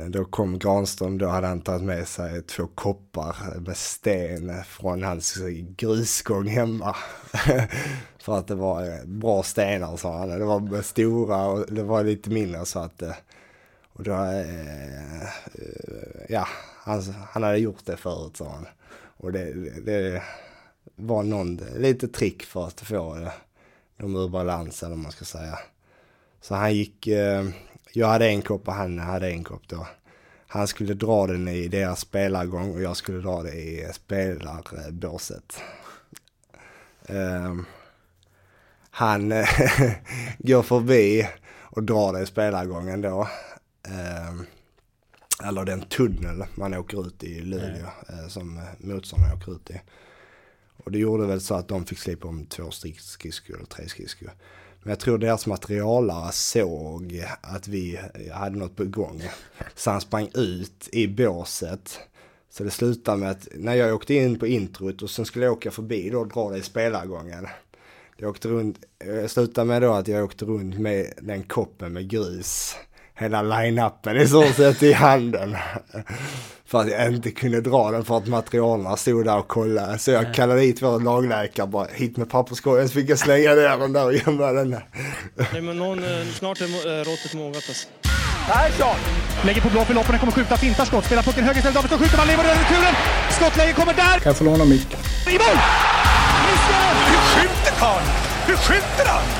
Eh, då kom Granström, då hade han tagit med sig två koppar med sten från hans grusgång hemma. För att det var eh, bra stenar sa han. Det var stora och det var lite mindre så att... Eh, och då, ja, han, han hade gjort det förut sa han. Och det, det var någon, lite trick för att få dem ur balans eller vad man ska säga. Så han gick, jag hade en kopp och han hade en kopp då. Han skulle dra den i deras spelargång och jag skulle dra det i spelarbåset. Um, han går förbi och drar det i spelargången då. Um, eller den tunnel man åker ut i Luleå mm. som motståndarna åker ut i. Och det gjorde väl så att de fick slipa om två skridskor eller tre skridskor. Men jag tror deras materialare såg att vi hade något på gång. Så han sprang ut i båset. Så det slutade med att när jag åkte in på introt och sen skulle jag åka förbi då och dra det i spelargången. Jag åkte runt, jag slutade med då att jag åkte runt med den koppen med grus hela line-upen i så sätt i handen. För att jag inte kunde dra den för att materialen stod där och kollade. Så jag kallade dit vår lagläkare bara hit med papperskorgen så fick jag slänga ner den där och gömma den där. Nej men någon, eh, snart är eh, råttet mogat alltså. Persson! Lägger på blå för loppen, kommer skjuta, fintar skott, spelar pucken höger istället, Davidsson skjuter, man lever över returen! Skottläge kommer där! Kan jag få låna micken? I mål! Missar! Hur skjuter karln? Hur skjuter han?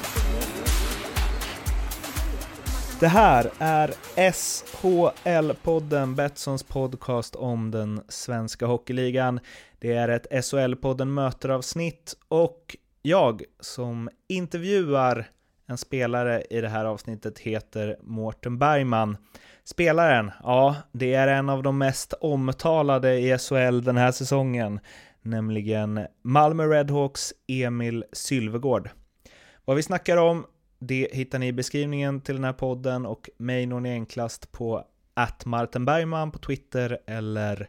Det här är SHL-podden, Betssons podcast om den svenska hockeyligan. Det är ett SHL-podden möter-avsnitt och jag som intervjuar en spelare i det här avsnittet heter Mårten Bergman. Spelaren, ja, det är en av de mest omtalade i SHL den här säsongen, nämligen Malmö Redhawks Emil Sylvegård. Vad vi snackar om, det hittar ni i beskrivningen till den här podden och mig når ni enklast på att Martin Bergman på Twitter eller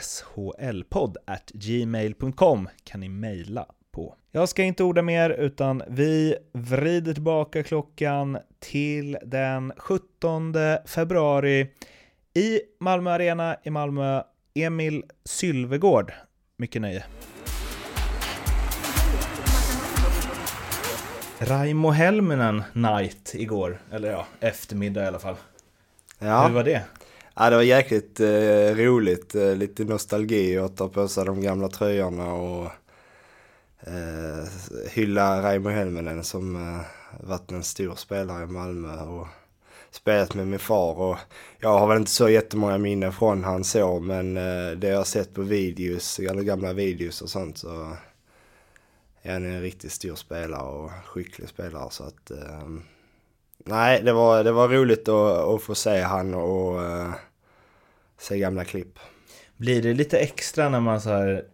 shlpodd at gmail.com kan ni mejla på. Jag ska inte orda mer utan vi vrider tillbaka klockan till den 17 februari i Malmö Arena i Malmö. Emil Sylvegård. Mycket nöje. Raimo Helminen night igår, eller ja, eftermiddag i alla fall. Ja. Hur var det? Ja, det var jäkligt eh, roligt. Eh, lite nostalgi att ta på sig de gamla tröjorna och eh, hylla Raimo Helminen som eh, varit en stor spelare i Malmö och spelat med min far. Och jag har väl inte så jättemånga minnen från han så, men eh, det jag har sett på videos, gamla videos och sånt så är han en riktigt stor spelare och skicklig spelare. Så att, eh, nej, det var, det var roligt att, att få se han och uh, se gamla klipp. Blir det lite extra när man så här,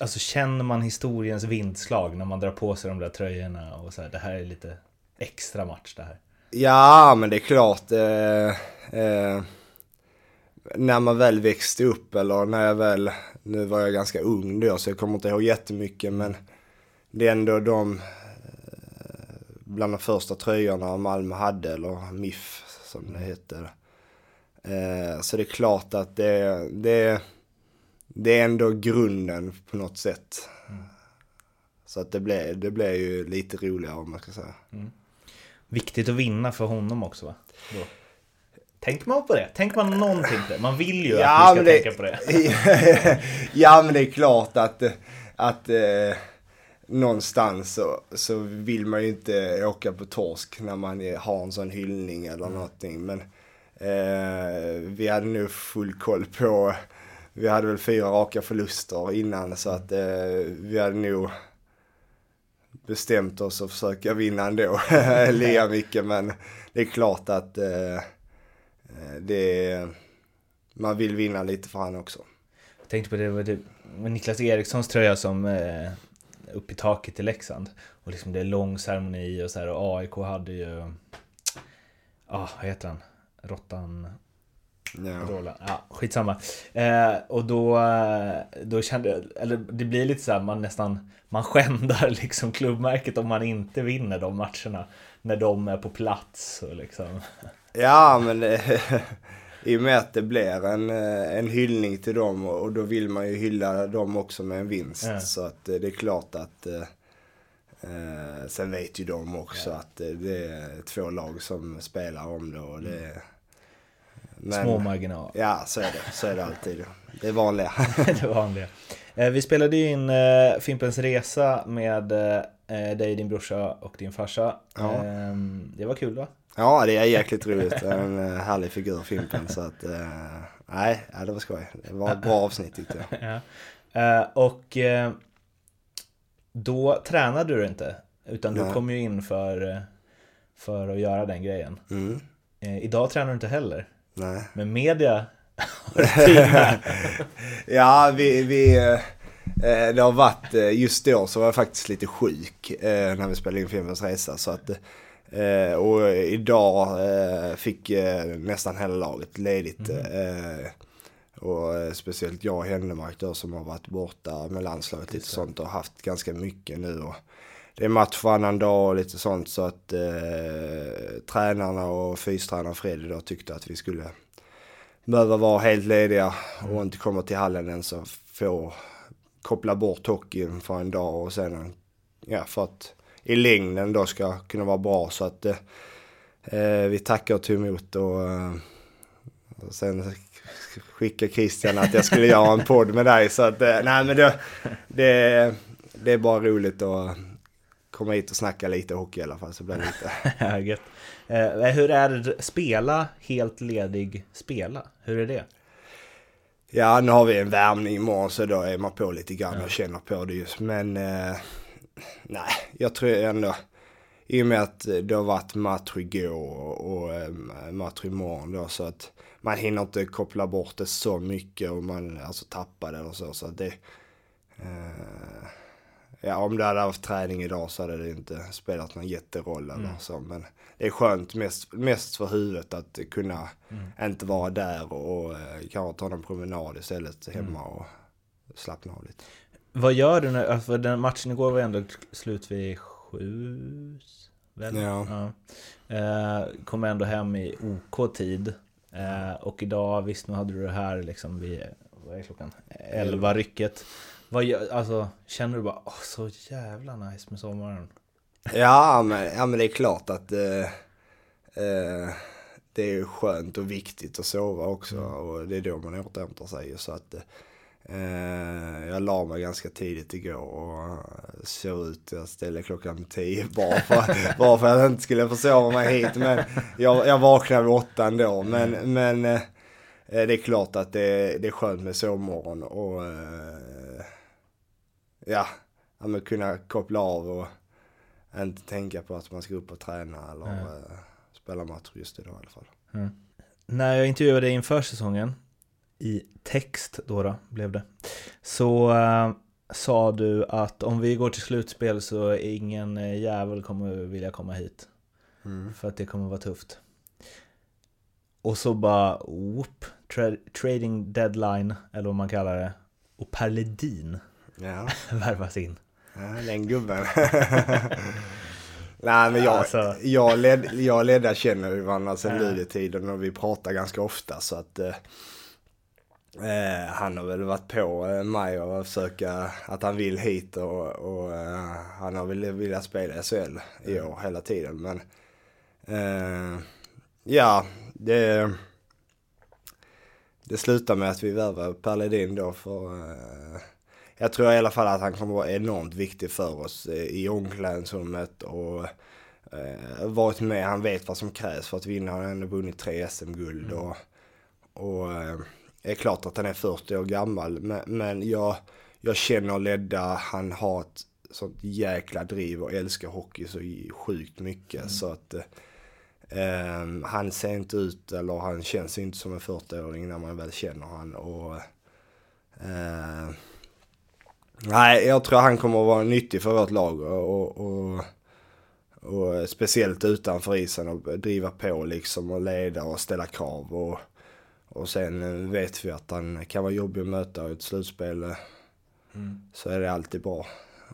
alltså känner man historiens vindslag när man drar på sig de där tröjorna och så här, det här är lite extra match det här? Ja, men det är klart. Eh, eh, när man väl växte upp eller när jag väl, nu var jag ganska ung då så jag kommer inte ihåg jättemycket men det är ändå de bland de första tröjorna Malmö hade, eller MIF som det heter. Eh, så det är klart att det, det, det är ändå grunden på något sätt. Mm. Så att det blir, det blir ju lite roligare om man ska säga. Mm. Viktigt att vinna för honom också va? Då. Tänker man på det? Tänker man någonting på det? Man vill ju ja, att vi ska det, tänka på det. ja men det är klart att, att eh, någonstans så, så vill man ju inte åka på torsk när man har en sån hyllning eller mm. någonting. Men eh, vi hade nog full koll på, vi hade väl fyra raka förluster innan så att eh, vi hade nog bestämt oss att försöka vinna ändå, lika mycket. Men det är klart att eh, det, man vill vinna lite för han också. Jag tänkte på det, det med Niklas Erikssons tröja som eh, upp i taket i Leksand. Och liksom det är lång ceremoni och så här och AIK hade ju Ja, vad heter han? Råttan... Ja. Roland. Ja, skitsamma. Eh, och då, eh, då kände jag, eller det blir lite så här, man nästan, man skändar liksom klubbmärket om man inte vinner de matcherna. När de är på plats och liksom. Ja, men i och med att det blir en, eh, en hyllning till dem och då vill man ju hylla dem också med en vinst. Ja. Så att eh, det är klart att eh, eh, sen vet ju de också att eh, det är två lag som spelar om det och det är, men, Små marginaler. Ja, så är det. Så är det alltid. Det är vanliga. det vanliga. Vi spelade ju in Fimpens Resa med dig, din brorsa och din farsa. Ja. Eh, det var kul va? Ja, det är jäkligt roligt. En eh, härlig figur, Fimpen. Så att, eh, nej, det var skoj. Det var ett bra avsnitt tyckte jag. Ja. Eh, och då tränade du inte. Utan du Nej. kom ju in för, för att göra den grejen. Mm, idag tränar du inte heller. nej. Men media. Ja, vi, vi det har varit, just då så var jag faktiskt lite sjuk när vi spelade in Filmens Resa. Så att, eh, och idag eh, fick eh, nästan hela laget ledigt. Eh, och eh, speciellt jag och Hennemark då som har varit borta med landslaget lite sånt och haft ganska mycket nu. Och det är match varannan dag och lite sånt så att eh, tränarna och fystränaren Fredrik då tyckte att vi skulle behöva vara helt lediga och inte komma till hallen ens och få koppla bort hockeyn för en dag och sen ja, för att i längden då ska kunna vara bra så att eh, eh, vi tackar och tog emot och, eh, och sen skickade Christian att jag skulle göra en podd med dig så att eh, nej men det, det, det är bara roligt att komma hit och snacka lite hockey i alla fall så blir det lite gött. Eh, hur är det spela helt ledig spela? Hur är det? Ja, nu har vi en värmning imorgon så då är man på lite grann och känner på det just. Men eh, nej, jag tror ändå i och med att det har varit match igår och, och eh, match imorgon då så att man hinner inte koppla bort det så mycket och man alltså tappar det eller så. så att det, eh, ja, om det hade haft träning idag så hade det inte spelat någon jätteroll eller så. Men det är skönt mest, mest för huvudet att kunna inte vara där och eh, kanske ta en promenad istället hemma och slappna av lite. Vad gör du när, alltså den matchen igår var ändå slut vid sju? Väl? Ja. Eh, kom ändå hem i OK-tid. Eh, och idag, visst nu hade du det här liksom vid, vad är klockan? 11 rycket. Vad gör, alltså, känner du bara, åh så jävla nice med sommaren? Ja men, ja men det är klart att eh, eh, det är skönt och viktigt att sova också och det är då man återhämtar sig. Så att eh, jag la mig ganska tidigt igår och såg ut, jag ställde klockan tio bara för, bara för att jag inte skulle försova mig hit. Men jag, jag vaknade vid åtta ändå. Men, men eh, det är klart att det, det är skönt med sovmorgon och eh, ja, men kunna koppla av och inte tänka på att man ska upp och träna eller eh, spela match just idag i alla fall. När jag intervjuade dig inför säsongen, i text då, då blev det, så eh, sa du att om vi går till slutspel så ingen eh, jävel kommer vilja komma hit. För att det kommer vara tufft. Och så bara, whoop, tra- trading deadline, eller vad man kallar det, och Per Ledin Ja, värvas in. ja den gubben. Nej men jag, Alltså. jag, led, jag och Ledda känner ju varandra sedan Luleå-tiden och vi pratar ganska ofta så att eh, eh, han har väl varit på eh, mig och försöka att han vill hit och, och eh, han har väl velat spela i SHL i år hela tiden men eh, ja det det slutar med att vi värvar Per Ledin då för eh, jag tror i alla fall att han kommer vara enormt viktig för oss eh, i omklädningsrummet och eh, varit med. Han vet vad som krävs för att vinna. Han har ändå vunnit tre SM-guld och, och det är klart att han är 40 år gammal. Men, men jag, jag känner Ledda, han har ett sånt jäkla driv och älskar hockey så sjukt mycket. Så att eh, han ser inte ut, eller han känns inte som en 40-åring när man väl känner han. Och, eh, Nej, jag tror han kommer att vara nyttig för vårt lag och, och, och speciellt utanför isen och driva på liksom och leda och ställa krav. Och, och sen vet vi att han kan vara jobbig att möta i ett slutspel. eh, Så är det alltid bra.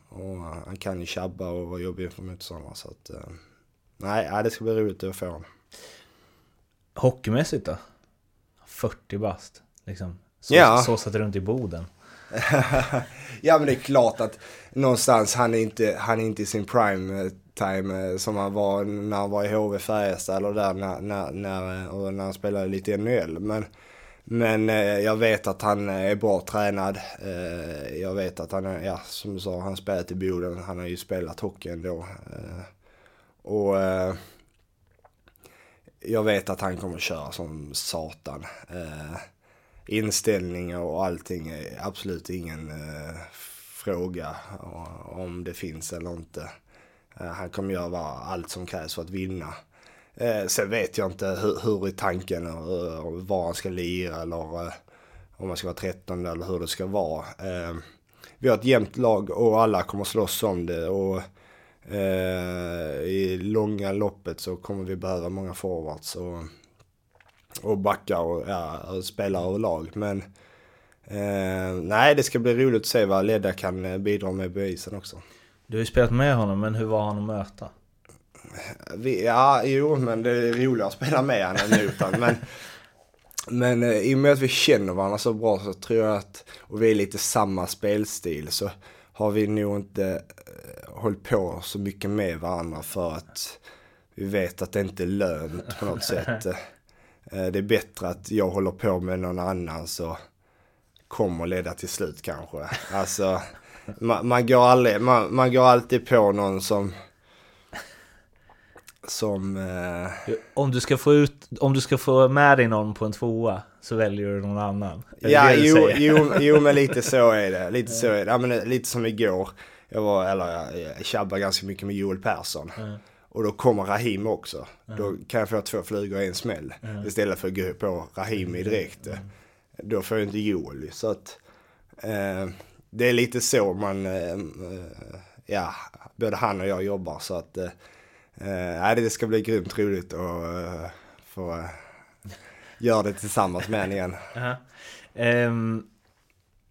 Och han kan ju tjabba och vara jobbig inför motståndarna. Så att, eh, nej, det ska bli roligt att få honom. Hockeymässigt då? 40 bast, liksom. Så, Ja. så satt runt i Boden. ja men det är klart att någonstans han är inte, han är inte i sin prime eh, time eh, som han var när han var i HV Färjestad eller där när, när, när, eh, och när han spelade lite i NHL. Men, men jag vet att han är bra tränad. Jag vet att han är, ja som du sa, han spelat i Boden. Han har ju spelat hockey ändå. Och jag vet att han kommer köra som satan. Inställningar och allting är absolut ingen eh, fråga om det finns eller inte. Eh, han kommer göra allt som krävs för att vinna. Eh, sen vet jag inte hur, hur är tanken och, eh, och var han ska lira eller eh, om man ska vara 13 eller hur det ska vara. Eh, vi har ett jämnt lag och alla kommer slåss om det. Och eh, i långa loppet så kommer vi behöva många forwards och, och backar och, ja, och spelare och lag. Men eh, nej, det ska bli roligt att se vad Ledda kan eh, bidra med på isen också. Du har ju spelat med honom, men hur var han att möta? Vi, ja, jo, men det är roligare att spela med han än mot han. Men, men eh, i och med att vi känner varandra så bra så tror jag att, och vi är lite samma spelstil, så har vi nog inte eh, hållit på så mycket med varandra för att vi vet att det inte är lönt på något sätt. Eh, Det är bättre att jag håller på med någon annan så kommer leda till slut kanske. Alltså, man, man, går, aldrig, man, man går alltid på någon som som... Eh, Om du ska få ut, om du ska få med dig någon på en tvåa så väljer du någon annan. Är ja, det jo, jo, jo, men lite så är det. Lite så är det. Ja, men lite som igår. Jag var, eller jag, jag tjabbade ganska mycket med Joel Persson. Och då kommer Rahim också. Då kan jag få två flugor i en smäll. Istället för att gå på Rahimi direkt. Då får jag inte Joel. Så att eh, det är lite så man, eh, ja, både han och jag jobbar. Så att eh, eh, det ska bli grymt roligt att eh, få eh, göra det tillsammans med en igen. Ehm,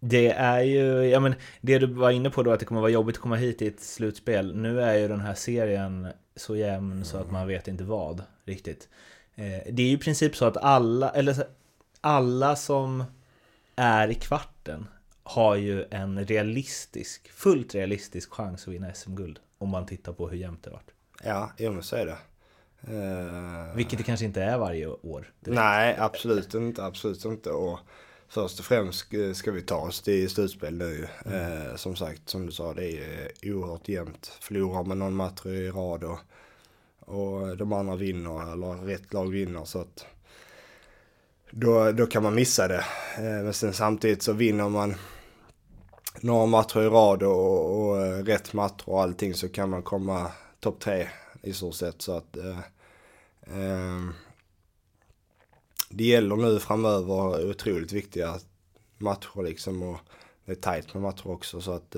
det är ju, ja men det du var inne på då att det kommer vara jobbigt att komma hit i ett slutspel. Nu är ju den här serien så jämn så att man vet inte vad riktigt. Eh, det är ju i princip så att alla, eller alla som är i kvarten har ju en realistisk, fullt realistisk chans att vinna SM-guld. Om man tittar på hur jämnt det varit. Ja, jo men så är det. Eh, Vilket det kanske inte är varje år. direkt. nej, absolut inte, absolut inte. Och först och främst ska- ska vi ta oss till slutspel nu. Eh, som sagt, som du sa, det är eh, oerhört jämnt. Förlorar man någon match i rad och, och de andra vinner, eller rätt lag vinner så att då, då kan man missa det. Eh, men sen samtidigt så vinner man några matcher i rad och, och, eh, rätt matcher och allting så kan man komma topp tre i stort sett. Så att eh, Ehm, det gäller nu framöver otroligt viktiga matcher liksom och det är tajt med matcher också så att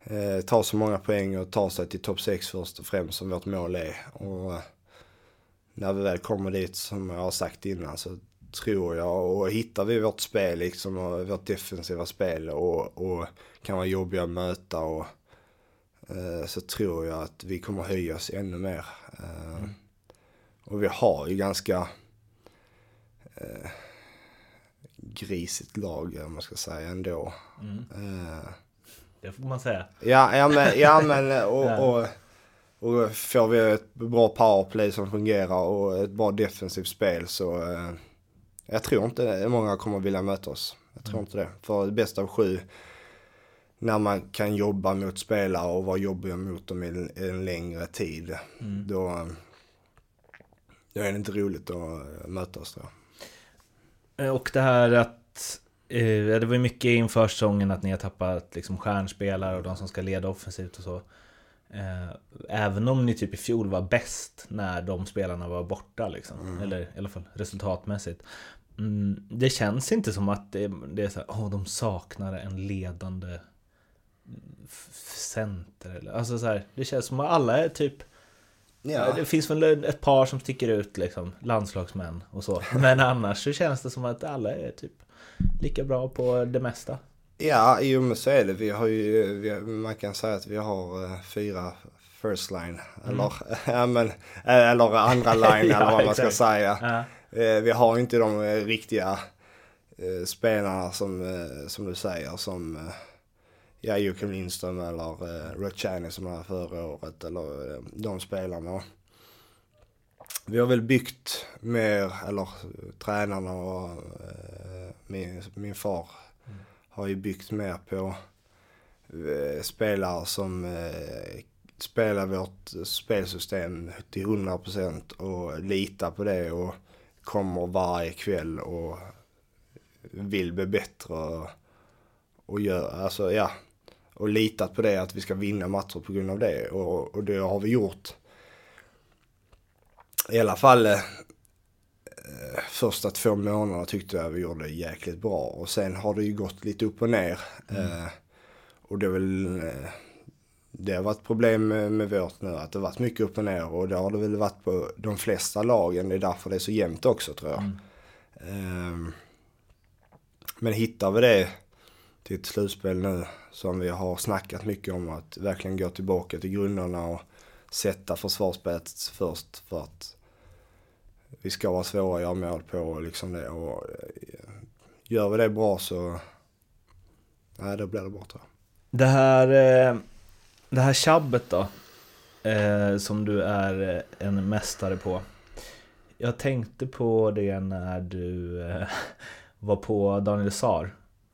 eh, ta så många poäng och ta sig till topp 6 först och främst som vårt mål är. Och eh, när vi väl kommer dit som jag har sagt innan så tror jag och hittar vi vårt spel liksom och vårt defensiva spel och, och kan vara jobbiga att möta och eh, så tror jag att vi kommer höja oss ännu mer. Eh, och vi har ju ganska eh, grisigt lag om man ska säga ändå. Eh, Det får man säga. ja, ja men, ja, men eh, och, och, och får vi ett bra powerplay som fungerar och ett bra defensivt spel så eh, jag tror inte många kommer vilja möta oss. Jag tror inte det. För det bästa av sju när man kan jobba mot spelare och vara jobbiga mot dem i en, i en längre tid. Då, då är det inte roligt att möta oss tror jag. Eh, Och det här att eh, det var ju mycket inför säsongen att ni har tappat liksom stjärnspelare och de som ska leda offensivt och så. Eh, Även om ni typ i fjol var bäst när de spelarna var borta liksom. Eller i alla fall resultatmässigt. Mm, det känns inte som att det, det är så här, åh de saknar en ledande center eller alltså så här, Det känns som att alla är typ Ja. Det finns väl ett par som sticker ut liksom, landslagsmän och så. Men annars så känns det som att alla är typ lika bra på det mesta. Ja, jo men så är det. Vi har ju, vi, man kan säga att vi har uh, fyra first line. Eller, ja, men, eh, eller andra line Ja, eller vad man ska säga. Ja. Eh, vi har inte de eh, riktiga eh, spelarna som, eh, som du säger som eh, ja, Joakim Lindström eller eh, Rutschani som var förra året eller eh, de spelarna. Vi har väl byggt mer, eller tränarna och eh, min, min far har ju byggt mer på eh, spelare som eh, spelar vårt spelsystem till 100% och litar på det och kommer varje kväll och vill bli bättre och, och gör, alltså ja, och litat på det att vi ska vinna matcher på grund av det och, och det har vi gjort. I alla fall eh, första två månaderna tyckte jag vi gjorde det jäkligt bra och sen har det ju gått lite upp och ner. Eh, och det är väl eh, det har varit problem med, med vårt nu, att det har varit mycket upp och ner och det har det väl varit på de flesta lagen. Det är därför det är så jämnt också tror jag. Ehm, men hittar vi det till ett slutspel nu som vi har snackat mycket om att verkligen gå tillbaka till grunderna och sätta försvarsspelet först för att vi ska vara svåra att göra mål på och liksom det. Och eh, gör vi det bra så, nej då blir det bra tror jag. Det här, eh, det här tjabbet då, eh, som du är en mästare på. Jag tänkte på det när du var på Daniel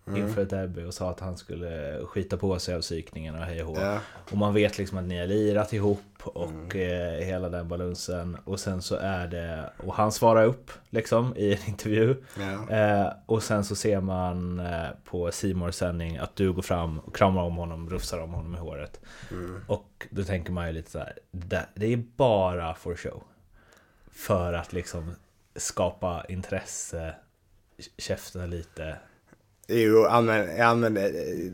Sar inför ett derby och sa att han skulle skita på sig av psykningen och hej och. Ja. Och man vet liksom att ni har lirat ihop och eh, hela den balansen. Och sen så är det, och han svarar upp liksom i en intervju. Ja. Eh, och sen så ser man eh, på Simors sändning att du går fram och kramar om honom, rufsar om honom i håret. Och då tänker man ju lite så här, det, det är bara for show. För att liksom skapa intresse, käfta lite. Jo, men, ja, men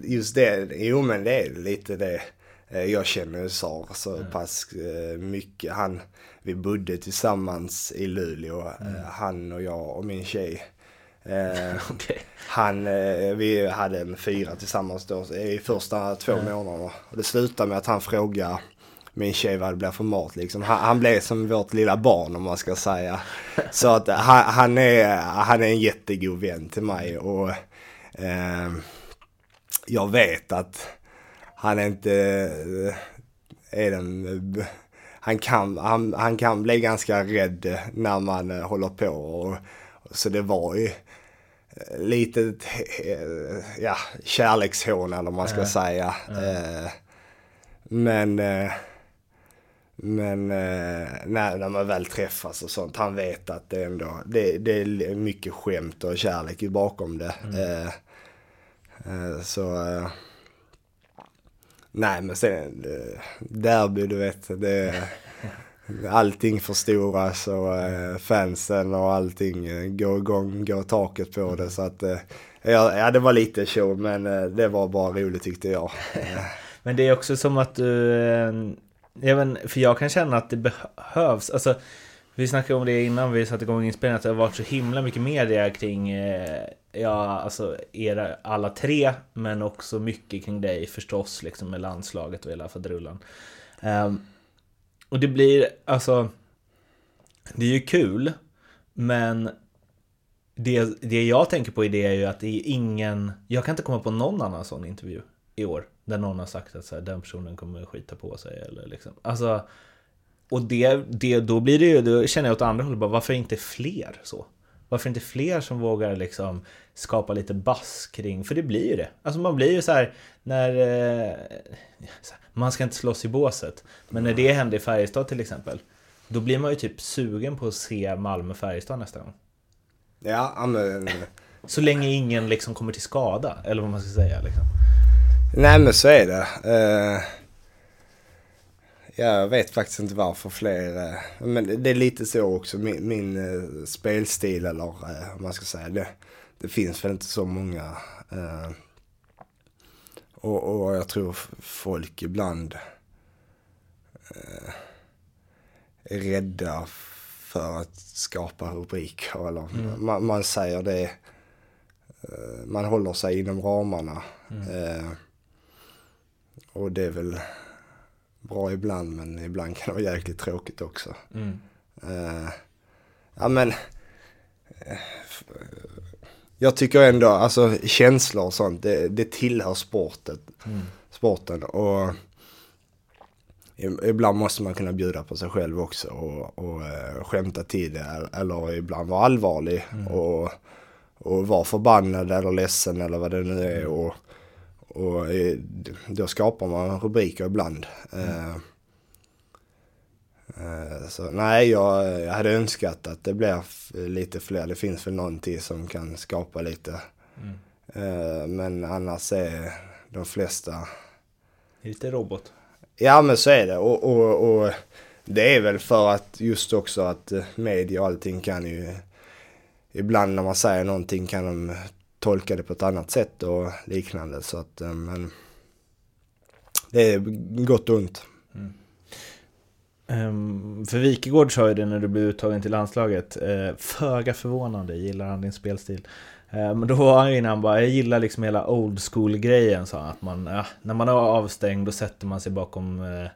just det, jo men det är lite det. Eh, Jag känner Sar så pass eh, mycket. Han, vi bodde tillsammans i Luleå, eh, han och jag och min tjej. Okej. Han, vi hade en fyra tillsammans då i första två månaderna. Och det slutade med att han frågade min tjej vad det blir för mat liksom. Han, han blev som vårt lilla barn om man ska säga. Så att han, han, är, han är en jättegod vän till mig och eh, jag vet att han inte eh, är den... Han kan, han, han kan bli ganska rädd när man eh, håller på. Och, så det var ju eh, lite eh, ja, kärlekshån eller vad man ska säga. Eh, men eh, men eh, när, man väl träffas och sånt, han vet att det ändå, det, det är mycket skämt och kärlek bakom det. Eh, eh, så, nej men sen, derby du vet, det, allting förstoras och fansen och allting går igång, går taket på det. Så att, ja, det var lite show men det var bara roligt tyckte jag. Men det är också som att du... Ja, men, för jag kan känna att det behövs. Alltså, vi snackade om det innan vi satte igång inspelningen. Att det har varit så himla mycket media kring eh, ja, alltså era alla tre. Men också mycket kring dig förstås. Liksom med landslaget och hela faderullan. Um, ehm, och det blir alltså... Det är ju kul. Men det, det jag tänker på i det är ju att det är ingen... Jag kan inte komma på någon annan sån intervju i år. Där någon har sagt att så här, den personen kommer skita på sig eller liksom. Alltså... Och det, det, då blir det ju, då känner jag åt andra hållet bara, varför inte fler så? Varför inte fler som vågar liksom skapa lite bass kring, för det blir ju det. Alltså man blir ju så här när, eh, man ska inte slåss i båset, men när det hände i Färjestad till exempel, då blir man ju typ sugen på att se Malmö-Färjestad nästa gång. ja, ja, men... Så länge ingen liksom kommer till skada, eller vad man ska säga liksom. Nej men så är det. Ja, jag vet faktiskt inte varför fler. eh, men det är lite så också. Min, min eh, spelstil eller eh, vad man ska säga. Det, det finns väl inte så många. och, och jag tror folk ibland. är rädda för att skapa rubriker. Eller man, man säger det, man håller sig inom ramarna. Eh, och det är väl bra ibland men ibland kan det vara jäkligt tråkigt också. Mm. Eh, ja men, eh, jag tycker ändå, alltså känslor och sånt, det, det tillhör sportet, sporten. Och ibland måste man kunna bjuda på sig själv också och, och eh, skämta till det. Eller ibland vara allvarlig och, och vara förbannad eller ledsen eller vad det nu är. Och, och eh, då skapar man rubriker ibland. Eh, Eh, Så nej, jag, jag hade önskat att det f- lite fler. Det finns väl någon till som kan skapa lite. Eh, Men annars är de flesta... Lite robot. Ja men så är det. Och, och, och det är väl för att just också att media och allting kan ju... Ibland när man säger någonting kan de tolka det på ett annat sätt och liknande. Så att, eh, men... Det är gott och ont. Um, för Wikegård sa ju det när du blev uttagen till landslaget. Uh, föga förvånande gillar han din spelstil. Ehm, men då var han ju innan bara, jag gillar liksom hela old school grejen sa han. Att man, ja, när man är avstängd då sätter man sig bakom eh,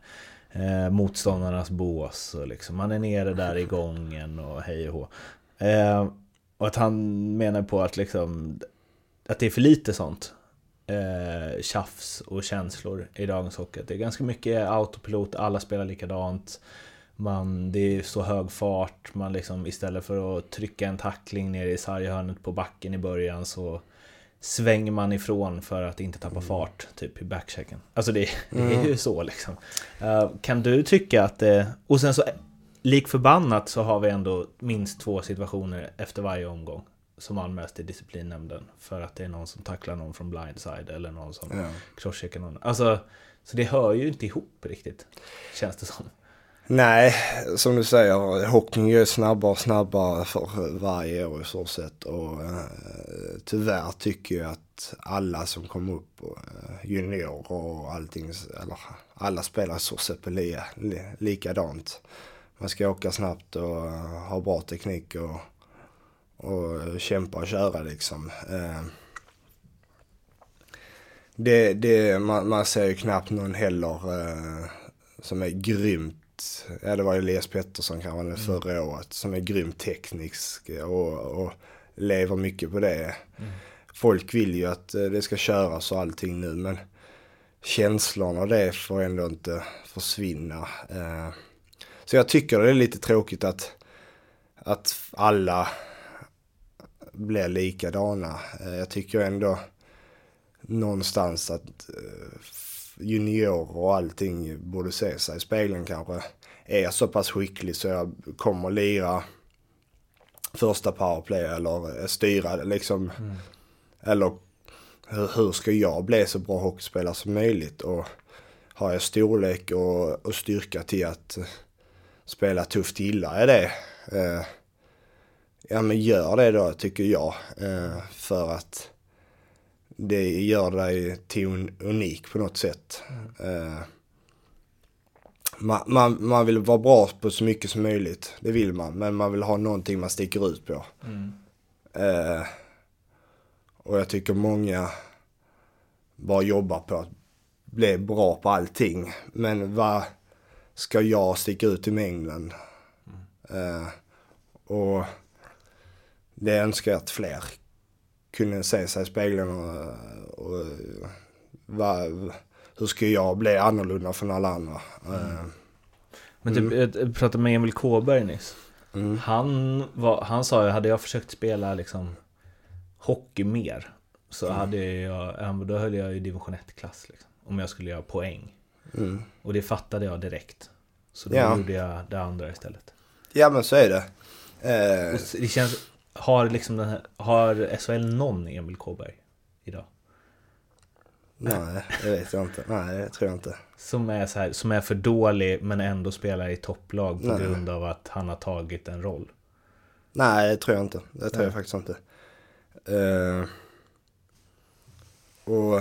eh motståndarnas bås. Och liksom, man är nere där i gången och hej och hå. Eh, och att han menar på att liksom att det är för lite sånt. Eh, tjafs och känslor i dagens hockey. Det är ganska mycket autopilot, alla spelar likadant. Man, det är så hög fart, man liksom istället för att trycka en tackling ner i sarghörnet på backen i början så svänger man ifrån för att inte tappa fart, typ i backchecken. Alltså det, det är ju så liksom. Eh, kan du tycka att det... Och sen så, lik förbannat så har vi ändå minst två situationer efter varje omgång som anmäls till disciplinnämnden för att det är någon som tacklar någon från blindside eller någon som Ja. crosscheckar någon. Alltså, så det hör ju inte ihop riktigt, känns det som. Nej, som du säger, hockeyn är snabbare och snabbare för varje år i så sätt. Och eh, tyvärr tycker jag att alla som kommer upp, eh, juniorer och allting, eller alla spelar i så sätt på li, li, likadant. Man ska åka snabbt och eh, ha bra teknik och, och kämpa och köra liksom. Eh, det, det, man, man ser ju knappt någon heller eh, som är grymt, ja det var Elias Pettersson kanske mm. förra året, som är grymt teknisk och, och lever mycket på det. Folk vill ju att eh, det ska köras och allting nu men känslorna och det får ändå inte försvinna. Så jag tycker det är lite tråkigt att, att alla blir likadana. Eh, jag tycker ändå någonstans att eh, juniorer och allting borde se sig i spegeln kanske. Är jag så pass skicklig så jag kommer lira första powerplay eller styra det liksom. Eller hur, hur ska jag bli så bra hockeyspelare som möjligt? Och har jag storlek och, och styrka till att eh, spela tufft gillar jag det. Eh, ja men gör det då tycker jag. Eh, för att det gör dig till un, unik på något sätt. Eh, man, man, man vill vara bra på så mycket som möjligt. Det vill man. Men man vill ha någonting man sticker ut på. Eh, och jag tycker många bara jobbar på att bli bra på allting. Men vad ska jag sticka ut i mängden? Eh, och det önskar jag att fler kunde se sig i spegeln och, och vad, hur ska jag bli annorlunda från alla andra? Eh, Men typ, jag- jag pratade med Emil Kåberg nyss. Mm. Han, var, han sa ju, hade jag försökt spela liksom hockey mer så Mm. hade jag, då höll jag i division 1-klass liksom. Om jag skulle göra poäng. Mm. Och det fattade jag direkt. Så då Ja. gjorde jag det andra istället. Ja men så är det. Eh, det känns, har liksom den här, har SHL någon Emil Kåberg idag? nej, det vet jag inte. Nej, det tror jag inte. Som är, så här, som är för dålig men ändå spelar i topplag på Nej. grund av att han har tagit en roll. Nej, det tror jag inte. Det tror Nej. jag faktiskt inte. Eh, och...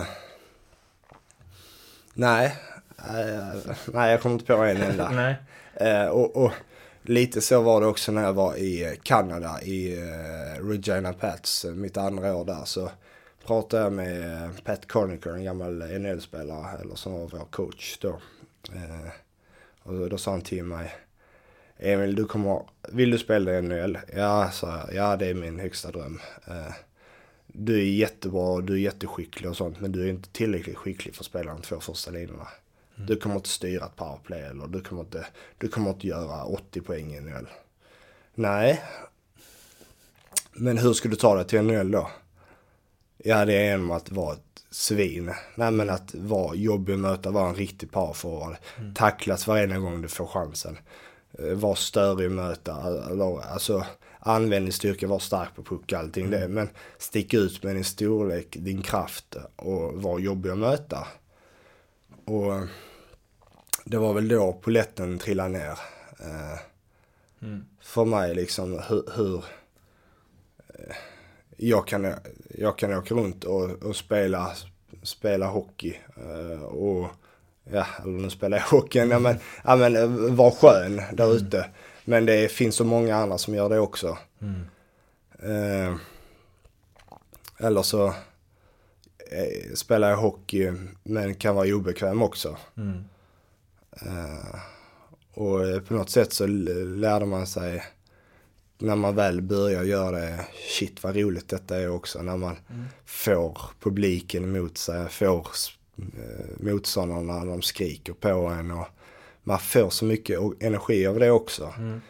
Nej. Eh, nej, jag kommer inte på en enda. Nej. Eh, och, och lite så var det också när jag var i eh, Kanada i eh, Regina Pats, eh, mitt andra år där. Så pratade jag med Pat Cornicker, en gammal NHL-spelare, eller som var vår coach då. Och då sa han till mig, Emil du kommer, vill du spela i NHL? Ja, sa jag, ja det är min högsta dröm. du är jättebra, du är jätteskicklig och sånt, men du är inte tillräckligt skicklig för att spela de två första linjerna. Mm. Du kommer inte styra ett powerplay eller du kommer inte, du kommer inte göra 80 poäng i NHL. Nej. Men hur ska du ta dig till NHL då? Ja, det är genom att vara ett svin. Nej, men att vara jobbig att möta, vara en riktig powerforward. Mm. Tacklas varenda gång du får chansen. Eh, var störig att möta. Alltså, använd din styrka, var stark på puck, allting mm. det. Men stick ut med din storlek, din kraft och var jobbig att möta. Och det var väl då poletten trillade ner. Eh, mm. För mig liksom hur, hur eh, jag, kan, jag kan åka runt och, och spela, spela hockey. Eh, och ja, eller nu spelar jag hockey, ja, men, ja, men var skön där mm. ute. Men det finns så många andra som gör det också. Mm. Eh, eller så spelar jag hockey men kan vara obekväm också. Mm. Uh, och på något sätt så lärde man sig när man väl börjar göra det, shit vad roligt detta är också. När man mm. får publiken emot sig, får uh, motståndarna när de skriker på en. Och man får så mycket energi av det också. Mm.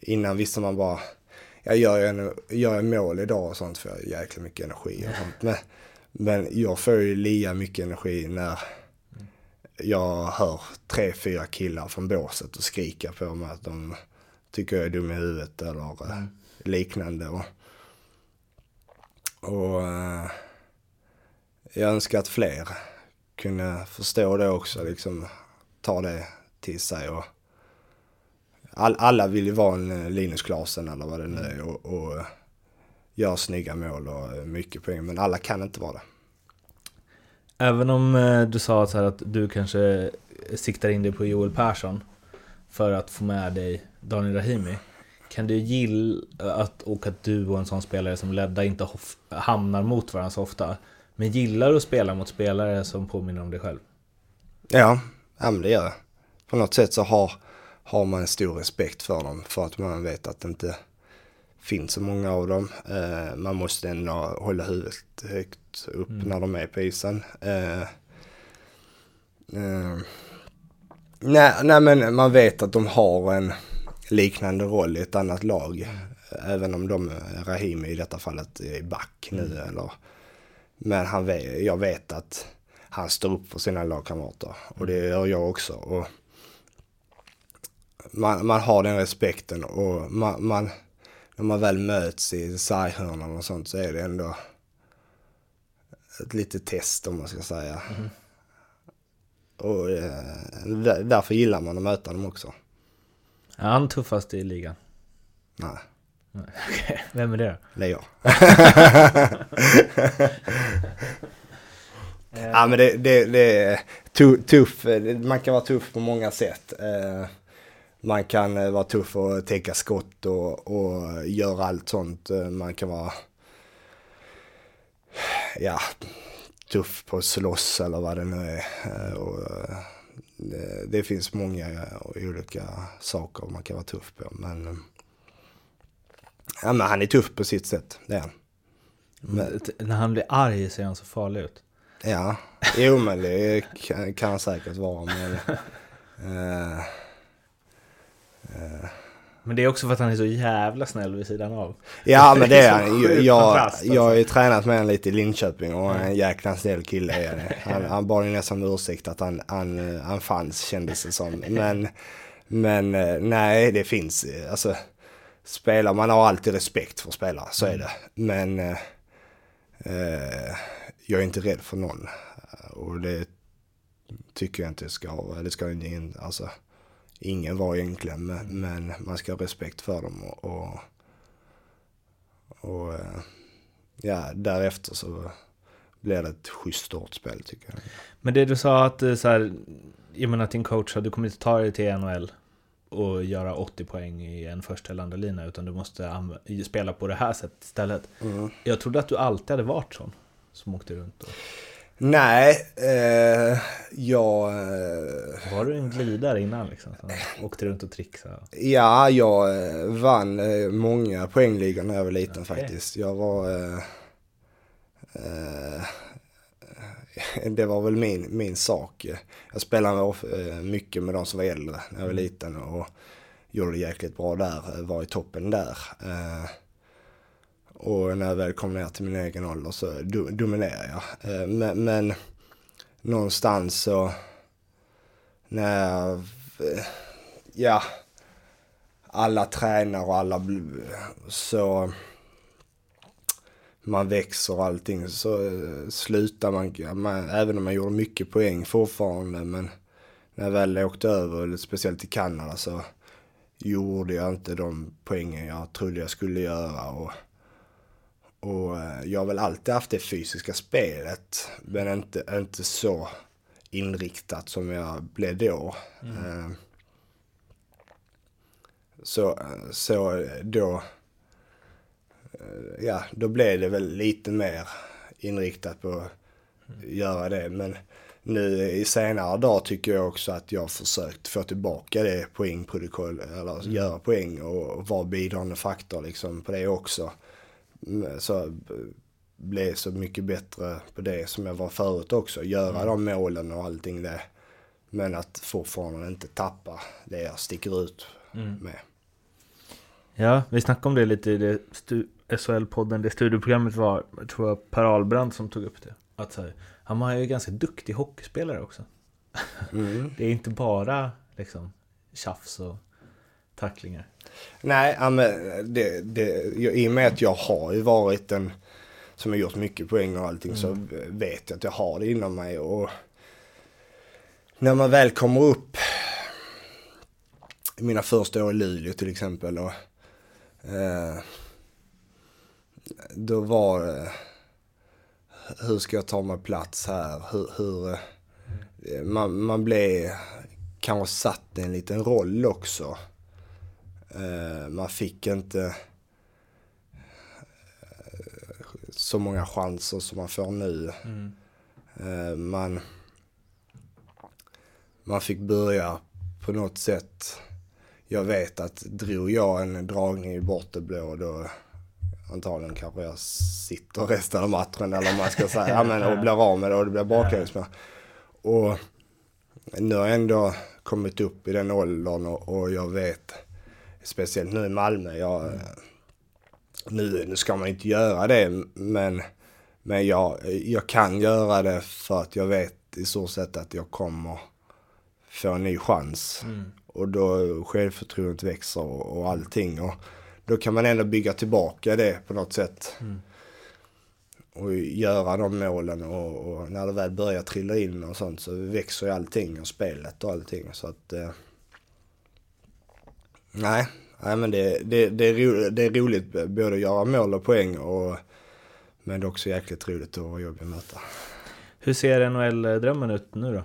Innan visste man bara, jag gör, en, gör en mål idag och sånt för jag jäkla mycket energi och sånt. Men, men jag får ju lika mycket energi när jag hör tre, fyra killar från båset och skrika på mig att de tycker jag är dum i huvudet eller mm. liknande. Och, och äh, jag önskar att fler kunde förstå det också, liksom ta det till sig. Och all, alla vill ju vara en eh, Linus Klasen eller vad det nu är och, och göra snygga mål och mycket poäng. Men alla kan inte vara det. Även om eh, du sa så att du kanske siktar in dig på Joel Persson för att få med dig Daniel Rahimi. Kan du gilla att, och att du och en sån spelare som Ledda inte hamnar mot varandra så ofta. Men gillar du att spela mot spelare som påminner om dig själv? Ja, ja men det gör jag. På något sätt så har, har man en stor respekt för dem för att man vet att det inte finns så många av dem. Eh, man måste ändå hålla huvudet högt upp mm. när de är på isen. Eh, eh, nej, nej, men man vet att de har en liknande roll i ett annat lag. Även om de, Rahimi i detta fallet, är back nu. Mm. Eller, men han jag vet att han står upp för sina lagkamrater. Och det gör jag också. Och man, man har den respekten och man, man när man väl möts i sarghörnan och sånt så är det ändå ett litet test om man ska säga. Mm. Och eh, därför gillar man att möta dem också. Är han tuffast i ligan? Nej. Okay. Vem är det då? Det är jag. ja men det, det, det är tuff, man kan vara tuff på många sätt. Eh, man kan eh, vara tuff och täcka skott och, och göra allt sånt. Eh, man kan vara ja, tuff på att slåss eller vad det nu är. Eh, och det, det, finns många olika saker man kan vara tuff på. Men, ja, men han är tuff på sitt sätt, det är han. Men, när han blir arg ser han så farlig ut. Ja, jo men det kan, kan han säkert vara. Men, uh, men det är också för att han är så jävla snäll vid sidan av. Ja men det är han. Jag, jag, jag har ju tränat med honom lite i Linköping och en jäkla snäll kille är det. Han, han bad ju nästan om ursäkt att han, han, han fanns kändes det som. Men, men eh, nej det finns, alltså spelar, man har alltid respekt för spelare, så är det. Men eh, eh, jag är inte rädd för någon. Och det tycker jag inte ska ha. Det ska inte, alltså ingen var egentligen, men, men man ska ha respekt för dem och, och, och eh, ja, därefter så blir det ett schysst startspel tycker jag. Men det du sa att eh, så här, jag menar att din coach sa du kommer inte ta dig till NHL att göra 80 poäng i en första eller andra lina utan du måste spela på det här sättet istället. Mm. Jag trodde att du alltid hade varit sån som åkte runt. Och... Nej, eh, jag... Eh, Var du en glidare innan liksom? Som åkte runt och trixade? ja, jag eh, vann eh, många poängligor när jag var liten Okej. faktiskt. Jag var... Eh, eh, det var väl min, min sak. Jag spelade mycket med de som var äldre när jag var liten och gjorde det jäkligt bra där, var i toppen där. Eh, och när jag väl kom ner till min egen ålder så do, dominerade jag. Eh, men, men någonstans så när jag, eh, ja, alla tränar och alla så man växer och allting så eh, slutar man, man, även om man gjorde mycket poäng fortfarande men när jag väl åkte över, speciellt till Kanada så gjorde jag inte de poängen jag trodde jag skulle göra och, och eh, jag har väl alltid haft det fysiska spelet men inte, inte så inriktat som jag blev då. Eh, Så, så då, eh, ja, då blev det väl lite mer inriktat på att göra det. Men nu i senare dag tycker jag också att jag har försökt få tillbaka det poängprotokoll, eller göra poäng och vara bidragande faktor liksom på det också. Mm, Så bli så mycket bättre på det som jag var förut också. Göra de målen och allting det. Men att fortfarande inte tappa det jag sticker ut med. Ja, vi snackade om det lite i det SHL-podden, det studieprogrammet var, jag tror jag Per Ahlbrand som tog upp det. Att så här, han var ju ganska duktig hockeyspelare också. Mm. Det är inte bara liksom tjafs och tacklingar. Nej, men det, det, i och med att jag har ju varit en som har gjort mycket poäng och allting så vet jag att jag har det inom mig och när man väl kommer upp i mina första år i Luleå till exempel och eh, då var det hur ska jag ta mig plats här? Hur, hur eh, man, man blev kanske satt i en liten roll också. Eh, man fick inte eh, så många chanser som man får nu. Eh, man, man fick börja på något sätt. Jag vet att drog jag en dragning i bortablå då antagligen kanske jag sitter resten av matchen eller vad man ska säga. ja, men, och blir av med det och det blir baklänges med. Och nu har jag ändå kommit upp i den åldern och, och jag vet, speciellt nu i Malmö, jag, nu, nu ska man inte göra det men, men jag, jag kan göra det för att jag vet i stort sett att jag kommer få en ny chans. Och då självförtroendet växer och, och allting. Och då kan man ändå bygga tillbaka det på något sätt. Och göra de målen och, och när det väl börjar trilla in och sånt så växer ju allting och spelet och allting. Så att... Eh, nej, nej men det, det, det, är ro, det är roligt både att göra mål och poäng och men det är också jäkligt roligt att vara jobbig att möta. Hur ser NHL-drömmen ut nu då?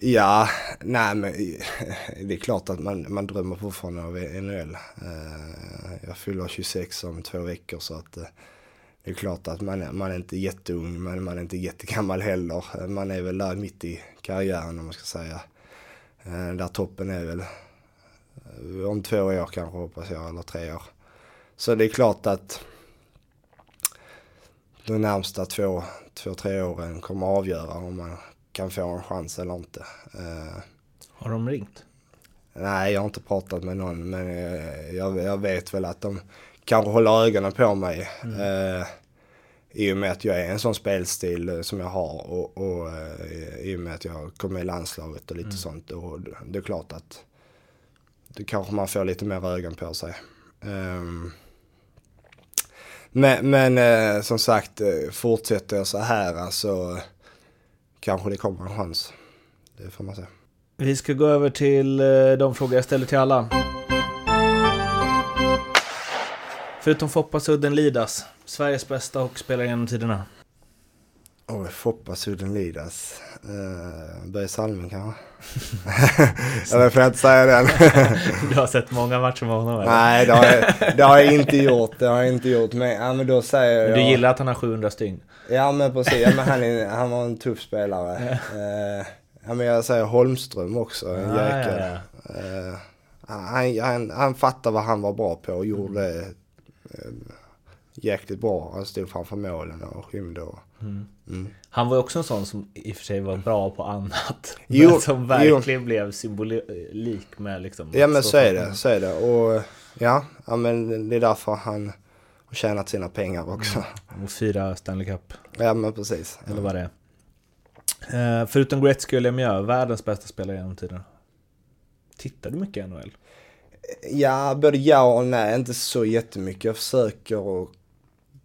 Ja, nej men det är klart att man, man drömmer fortfarande av NHL. Eh, Jag fyller 26 om två veckor så att eh, det är klart att man är, man är inte jätteung men man är inte jättegammal heller. Man är väl där mitt i karriären om man ska säga. Eh, Där toppen är väl om två år kanske hoppas jag, eller tre år. Så det är klart att de närmsta två, två, tre åren kommer avgöra om man kan få en chans eller inte. Eh, Har de ringt? nej, jag har inte pratat med någon men eh, jag, jag vet väl att de kanske håller ögonen på mig. Eh, I och med att jag är en sån spelstil eh, som jag har och, och eh, i och med att jag kommer i landslaget och lite sånt. Och det är klart att då kanske man får lite mer ögon på sig. Um, men men eh, som sagt, eh, fortsätter jag så här alltså kanske det kommer en chans. Det får man se. Vi ska gå över till eh, de frågor jag ställer till alla. Förutom Foppa Sudden Lidas, Sveriges bästa hockeyspelare genom tiderna. Oj, Foppa Sudden-Lidas. Uh, Börje Salming kanske? eller får jag inte säga den? Du har sett många matcher med honom eller? Nej, det har, jag, det har jag inte gjort. Det har jag inte gjort. Men, ja, men då säger Men du jag... gillar att han har 700 stygn? Ja men precis, ja, men han, är, han var en tuff spelare. Eh, ja men jag säger Holmström också, en Ja, jäkel. ja, ja. Eh, han, han, han fattade vad han var bra på och gjorde eh, jäkligt bra. Han stod framför målen och skymde. Och, mm. Han var ju också en sån som i och för sig var bra på annat. Jo, men som verkligen blev symbolik med liksom... Ja men så är det, så är det. Och ja, ja men det är därför han har tjänat sina pengar också. Och fyra Stanley Cup, Ja men precis. eller vad det är. Eh, förutom Gretzky och Lemieux, världens bästa spelare genom tiden. Tittar du mycket NHL? Ja, både ja och nej. Inte så jättemycket. Jag försöker att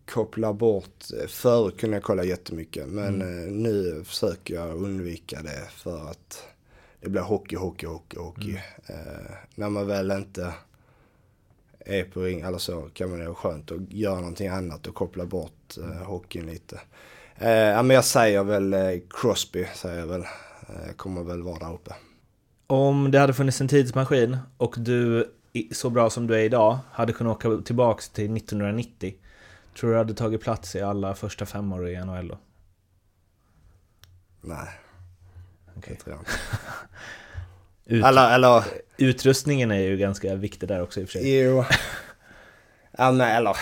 koppla bort. Förut kunde jag kolla jättemycket. Men eh, nu försöker jag undvika det för att det blir hockey, hockey, hockey, hockey. Eh, när man väl inte är på ring eller så kan man vara skönt att göra någonting annat och koppla bort eh, hockeyn lite. Eh, ja, men jag säger väl eh, Crosby, säger jag väl. Eh, kommer väl vara där uppe. Om det hade funnits en tidsmaskin och du, så bra som du är idag, hade kunnat åka tillbaks till 1990. Tror du hade tagit plats i alla första fem år i NHL då? Nej, det tror jag. Ut, Eller, eller Utrustningen är ju ganska viktig där också i och för sig. Jo. Ja men eller.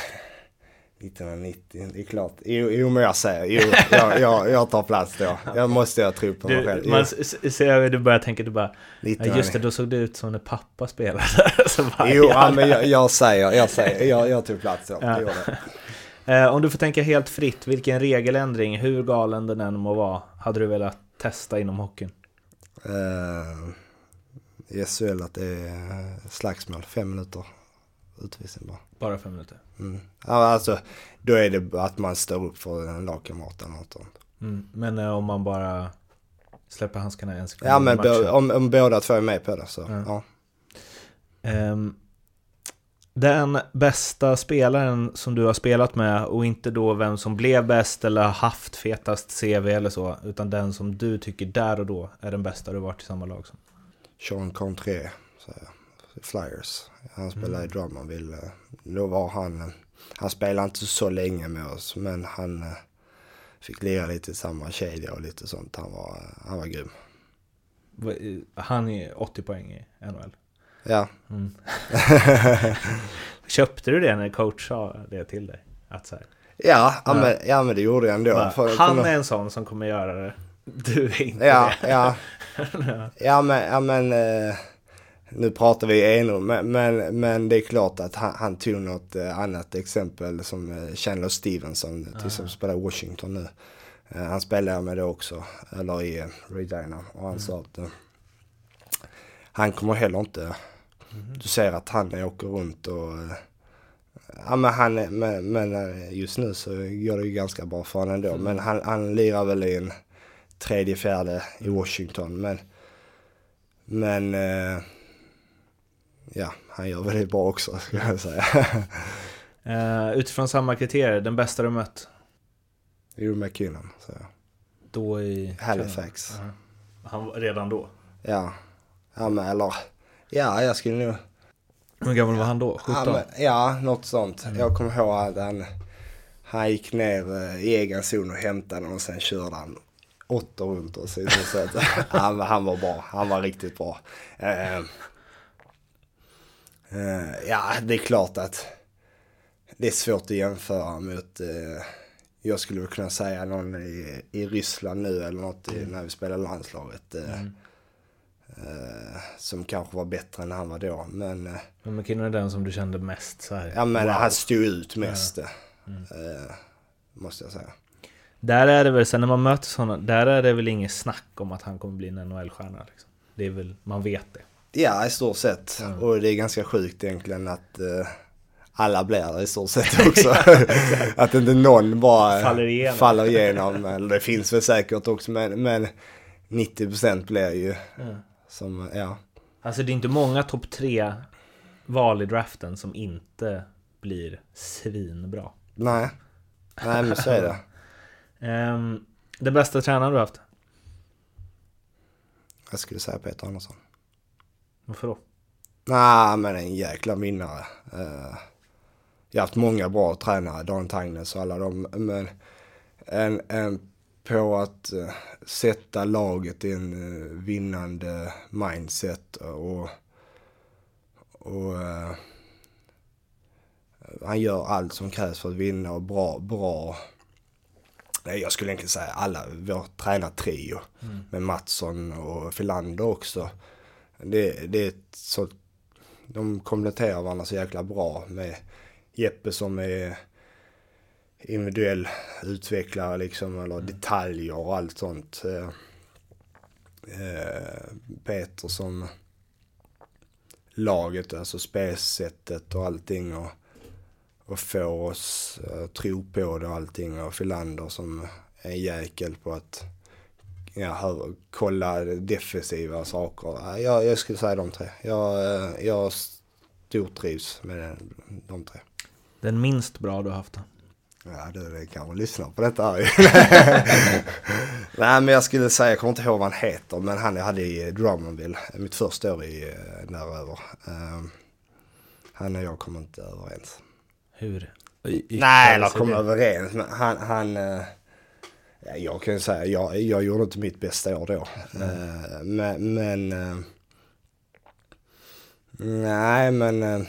1990, det är klart. Jo, jo men jag säger, jo, jag, jag, jag tar plats då. Jag måste jag tro på mig själv. Jo, man ser, du börjar tänka, du bara, ja, 1990. just det, då såg det ut som när pappa spelade. Så bara, Jo, ja, men jag, jag säger, jag säger, jag, jag tog plats då. Ja. Det. Eh, Om du får tänka helt fritt, vilken regeländring, hur galen den än må vara, hade du velat testa inom hockeyn? I SHL att det är slagsmål, fem minuter utvisning bara. Bara fem minuter. Mm. Alltså, då är det att man står upp för en lagkamrat eller något sånt. Mm. Men eh, om man bara släpper handskarna en sekund Ja men om, om båda två är med på det så, Ja. ja. Ehm, den bästa spelaren som du har spelat med och inte då vem som blev bäst eller har haft fetast CV eller så, utan den som du tycker där och då är den bästa du varit i samma lag som. Sean Contré, Flyers. Han spelade i Drummondville. Då var han, eh, han spelade inte så länge med oss men han eh, fick lira lite i samma kedja och lite sånt. Han var, han var grym. Eh, Han är 80 poäng i NHL. Ja, Köpte du det när coach sa det till dig? Att så här, ja, ja, Men, ja men det gjorde jag ändå. bara, För- han nå- är en sån som kommer göra det. Du är inte Ja, det. ja. Ja men, ja, men eh, nu pratar vi enrum, men, men, men det är klart att han, han tog något eh, annat exempel som eh, Chandler Stevenson, till exempel spelar i Washington nu. Eh, han spelar med det också, eller i eh, Regina, och han sa att eh, han kommer heller inte, du ser att han åker runt och eh, Ja men han, men, men eh, just nu så går det ju ganska bra för honom ändå. Men han, han lirar väl i en tredje, fjärde i Washington. Men, men eh, ja, han gör väl det bra också skulle jag säga. Eh, utifrån samma kriterier, den bästa du mött? Jo, McKinnon. Så. Då i... Halifax. Ja. Han var redan då? Ja. ja, men eller ja, jag skulle nog. Hur gammal var han då? 17? Ja, något sånt. Jag kommer ihåg att han, han gick ner eh, i egen zon och hämtade den och sen körde han åtta runt och så, att, han, han var bra. Han var riktigt bra. Eh, eh, ja, det är klart att det är svårt att jämföra mot eh, jag skulle kunna säga någon i, i Ryssland nu eller något i, när vi spelar landslaget. Eh, eh, som kanske var bättre än han var då. Men, eh, Men McKinnon är den som du kände mest så här. ja, men wow. han stod ut mest. Eh, måste jag säga. Där är det väl, sen när man möter sådana, där är det väl inget snack om att han kommer bli en NHL-stjärna. Liksom. Det är väl, man vet det. Ja, i stort sett. Och det är ganska sjukt egentligen att eh, alla blir det i stort sett också. att inte någon bara Faller igenom. faller igenom. Det finns väl säkert också men, men 90% blir ju som, ja. Alltså det är inte många topp tre val i draften som inte blir svinbra. Nej, nej men så är det. Ehm, Den bästa tränaren du haft? Jag skulle säga Peter Andersson. Varför då? Nej, men en jäkla vinnare. Eh, jag har haft många bra tränare, Dan Tangnes och alla dem. Men en, en på att eh, sätta laget i en eh, vinnande mindset och, och eh, han gör allt som krävs för att vinna och bra, bra Nej, jag skulle egentligen säga alla, vår tränartrio Mm. med Mattsson och Filander också. Det, det är så, de kompletterar varandra så jäkla bra med Jeppe som är individuell utvecklare liksom, eller detaljer och allt sånt. Eh, eh, Peter som laget, alltså spelsättet och allting och, och få oss att tro på det och allting och Filander som är en jäkel på att ja, hör, kolla defensiva saker. Ja, Jag, jag skulle säga de tre. Jag, eh, jag stortrivs med de tre. Den minst bra du har haft då? Ja, du det kanske lyssnar på detta här. Nej, men jag skulle säga, jag kommer inte ihåg vad han heter, men han jag hade i Drummondville, mitt första år i eh, däröver. Um, han och jag kom inte överens. Hur? Nej, eller kom överens, men han, han eh, ja, jag kan ju säga, jag, jag gjorde inte mitt bästa år då. Eh, men, men eh, nej, men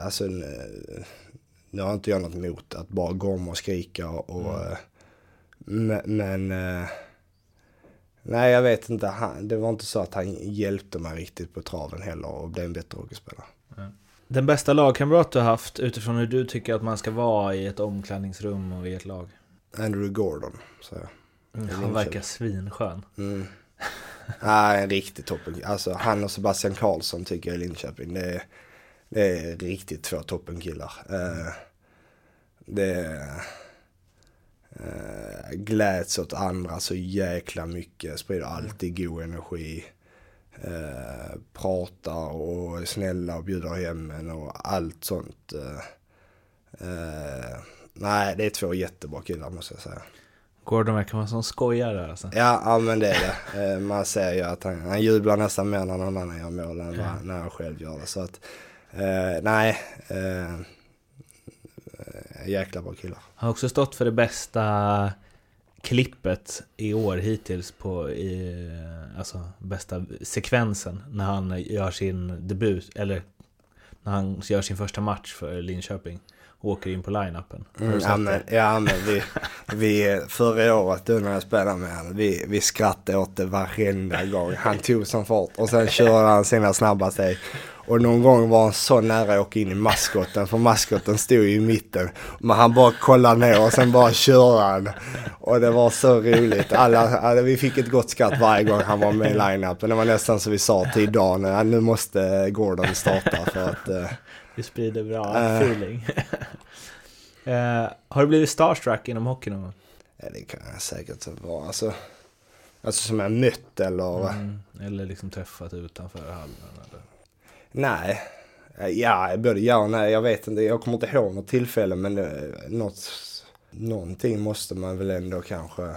alltså nu har inte jag något emot att bara gorma och skrika och, och eh, men, men eh, nej, jag vet inte. Han, det var inte så att han hjälpte mig riktigt på traven heller och blev en bättre hockeyspelare. Den bästa lagkamrat du har haft utifrån hur du tycker att man ska vara i ett omklädningsrum och i ett lag? Andrew Gordon, så jag. Han verkar svinskön. Mm. Nej, en riktig toppen. Alltså han och Sebastian Karlsson tycker jag i Linköping. Det är, det är riktigt två toppenkillar. Eh, det eh, gläds åt andra så jäkla mycket. Sprider alltid god energi. Eh, pratar och är snälla och bjuder hem en och allt sånt. Eh, nej, det är två jättebra killar måste jag säga. Gordon verkar vara som skojare alltså. Ja, ja men det är det. Man ser ju att han, han jublar nästan mer när någon annan gör mål än när han själv gör det. Så att, eh, nej. Eh, eh, jäkla bra killar. Han har också stått för det bästa klippet i år hittills på i, alltså bästa sekvensen när han gör sin debut eller när han gör sin första match för Linköping åker in på line-upen. Mm, ja, men, ja men vi, vi förra året då när jag spelade med honom, vi, vi skrattade åt det varenda gång. Han tog som fart och sen körde han sina snabba steg. Och någon gång var han så nära att åka in i maskoten, för maskoten stod ju i mitten. Men han bara kollade ner och sen bara körde han. Och det var så roligt. Alla, alla, vi fick ett gott skratt varje gång han var med i line-upen. Det var nästan så vi sa till Dan, "Ja, nu måste Gordon starta för att... eh, Det sprider bra Eh. feeling. eh, har du blivit starstruck inom hockey någon gång? Det kan jag säkert vara. Alltså, alltså som jag mött eller? Mm. Eller liksom träffat utanför hallen? Eller? Nej. Ja, både ja och nej. Jag vet inte. Jag kommer inte ihåg något tillfälle men det, något, någonting måste man väl ändå kanske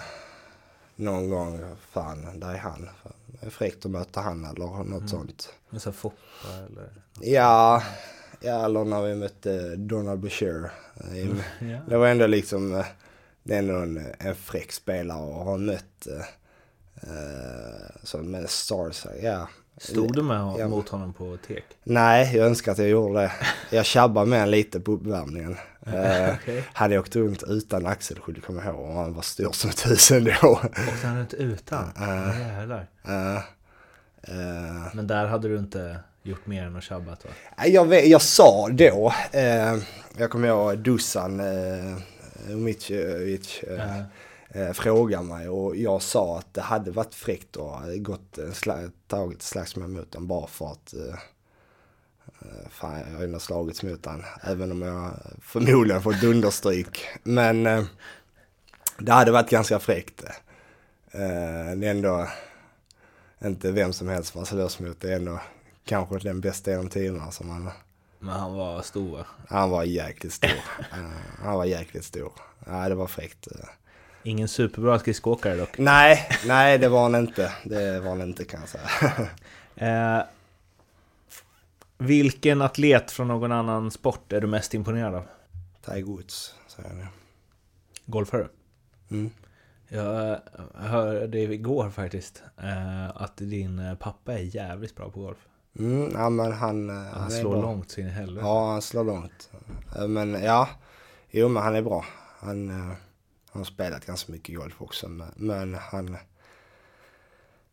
någon gång. Fan, där är han. Det är fräckt att möta han eller något sånt. Med så Foppa eller? Ja, ja, eller när vi mötte Donald Boucher. i- Ja. Det var ändå liksom, eh, det är ändå en, en fräck spelare och har mött eh, eh, så med Stars. Ja. Stod du med hon- Ja. mot honom på tek? Nej, jag önskar att jag gjorde det. Jag tjabbade med lite på uppvärmningen. Eh, Okej. hade jag åkt runt utan axelskydd, kommer jag ihåg, och han var stor som tusen då. Åkte han inte utan? Jävlar. Eh, eh, Men där hade du inte gjort mer än att tjabbat va? Jag, vet, jag sa då, eh, jag kommer ihåg Dusan eh, Umicevic eh, Ja. Eh, frågade mig och jag sa att det hade varit fräckt ha gått en sla- tagit slagsmål mot den bara för att eh, eh, fan jag har ändå slagits mot den även om jag förmodligen fått understryk. Men eh, det hade varit ganska fräckt. Eh, det är ändå inte vem som helst man slåss mot. Det är ändå kanske den bästa genom tiderna som man Men han var stor? Han var jäkligt stor. Eh, han var jäkligt stor. Ja, det var fräckt. Ingen superbra skridskoåkare dock. Nej, nej det var han inte. Det var han inte kan jag säga. Eh, vilken atlet från någon annan sport är du mest imponerad av? Tiger Woods, säger jag nu. Golfare? Mm. Jag hörde igår faktiskt eh, att din eh, pappa är jävligt bra på golf. Mm, ja men han... eh, Han är slår långt sin helvete. Ja, han slår långt. Eh, Men ja, jo men han är bra. Han, han har spelat ganska mycket golf också. men- Men han,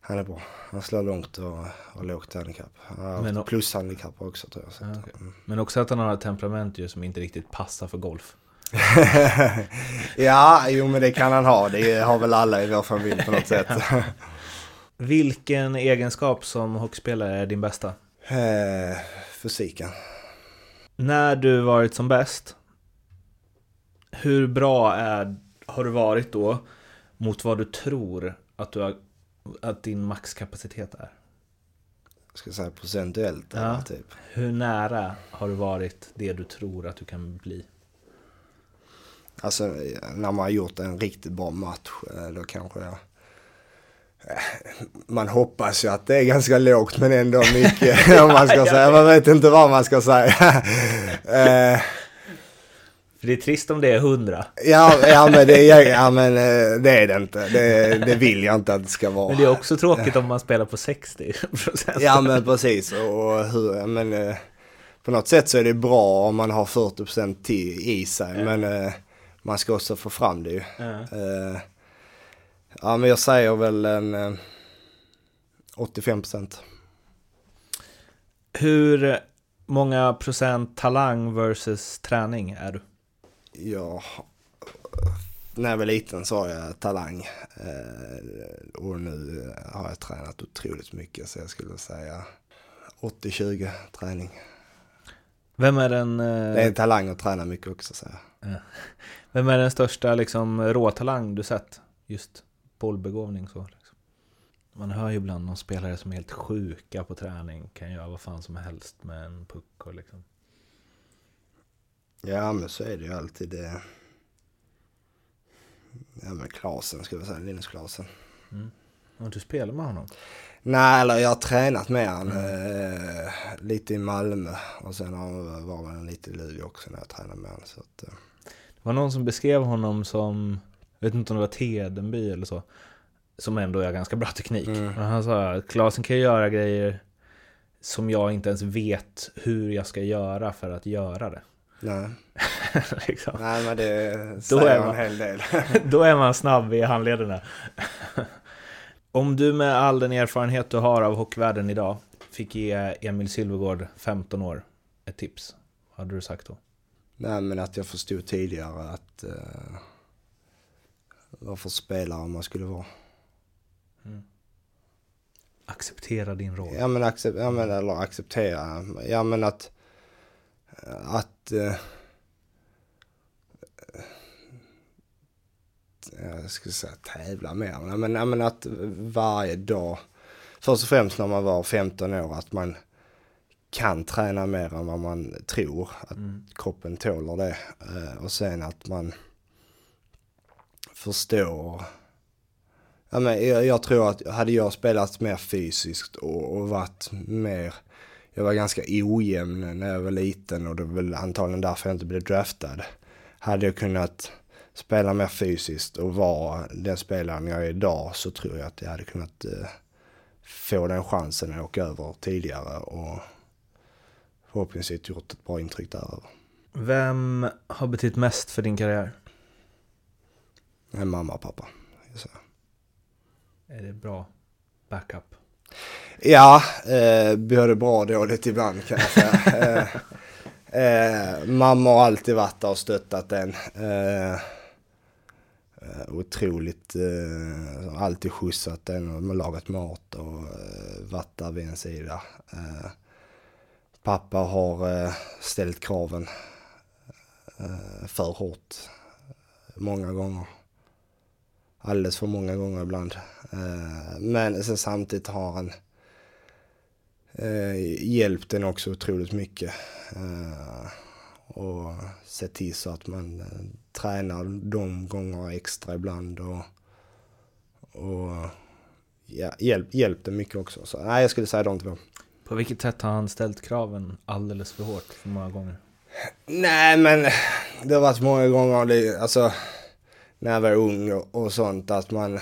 han är bra. Han slår långt och har lågt handikapp. Han har Men- haft plushandikapp också tror jag. Ja, okej. mm. Men också att han har ett temperament ju som inte riktigt passar för golf. ja, jo men det kan han ha. Det har väl alla i vår familj på något sätt. Vilken egenskap som hockeyspelare är din bästa? Eh, Fysiken. När du varit som bäst, hur bra är, har du varit då mot vad du tror att, du har, att din maxkapacitet är? Jag ska säga procentuellt. Ja. Eller, typ. Hur nära har du varit det du tror att du kan bli? Alltså när man har gjort en riktigt bra match eh, då kanske jag... eh, Man hoppas ju att det är ganska lågt men ändå mycket om man ska säga. Man vet inte vad man ska säga. För det är trist om det är 100. ja, ja, men det är, ja men eh, det är det inte. Det, det vill jag inte att det ska vara. Men det är också tråkigt om man spelar på 60 Ja men precis. Och hur, men, eh, på något sätt så är det bra om man har 40% till, i sig. Men eh, man ska också få fram det ju. Ja. Ja men jag säger väl en eh, 85%. Hur många procent talang versus träning är du? Jag, när jag var liten så har jag talang. Eh, och nu har jag tränat otroligt mycket så jag skulle säga 80-20 träning. Vem är den, eh, Det är en talang att träna mycket också så jag. vem är den största liksom, råtalang du sett? Just bollbegåvning så. Liksom. Man hör ju ibland någon spelare som är helt sjuka på träning. Kan göra vad fan som helst med en puck och liksom. Ja men så är det ju alltid det. Ja men Klasen skulle jag säga, Linus Klasen. Och du spelar med honom? Nej, eller jag har tränat med han eh, lite i Malmö och sen har, var han lite i Luleå också när jag tränade med honom. Så att, eh, Det var någon som beskrev honom som, jag vet inte om det var Tedenby eller så, som ändå är ganska bra teknik. Mm. Men han sa att Klasen kan göra grejer som jag inte ens vet hur jag ska göra för att göra det. Nej. liksom. nej, men det Då säger är en man- hel del. Då är man snabb i handlederna. Om du med all den erfarenhet du har av hockeyvärlden idag fick ge Emil Silvergård 15 år ett tips, vad hade du sagt då? nej, men att jag förstod tidigare att eh, vad för spelare man skulle vara. Acceptera din roll. Ja men, accept, ja, men eller acceptera. Ja men att, att eh, jag skulle säga tävla mer. Men, men att varje dag, först och främst när man var 15 år, att man kan träna mer än vad man tror. Att kroppen tåler det. Eh, och sen att man förstår Ja, men jag tror att hade jag spelat mer fysiskt och, och varit mer, jag var ganska ojämn när jag var liten och det var väl antagligen därför jag inte blev draftad. Hade jag kunnat spela mer fysiskt och vara den spelaren jag är idag så tror jag att jag hade kunnat eh, få den chansen att åka över tidigare och förhoppningsvis gjort ett bra intryck där. Vem har betytt mest för din karriär? En mamma och pappa. Är det bra backup? Ja, eh, både bra och dåligt ibland kan jag säga. eh, eh, mamma har alltid varit där och stöttat en. Eh, eh, otroligt, eh, alltid skjutsat en och lagat mat och eh, varit där vid en sida. Eh, pappa har eh, ställt kraven eh, för hårt många gånger. Alldeles för många gånger ibland. Eh, men sen samtidigt har han eh, hjälpt den också otroligt mycket. Eh, och sett till så att man tränar de gånger extra ibland och, och ja, hjälp, hjälpt den mycket också. Så nej, jag skulle säga de två. På vilket sätt har han ställt kraven alldeles för hårt för många gånger? Nej, men det har varit många gånger, det, alltså när jag var ung och, och sånt, att man,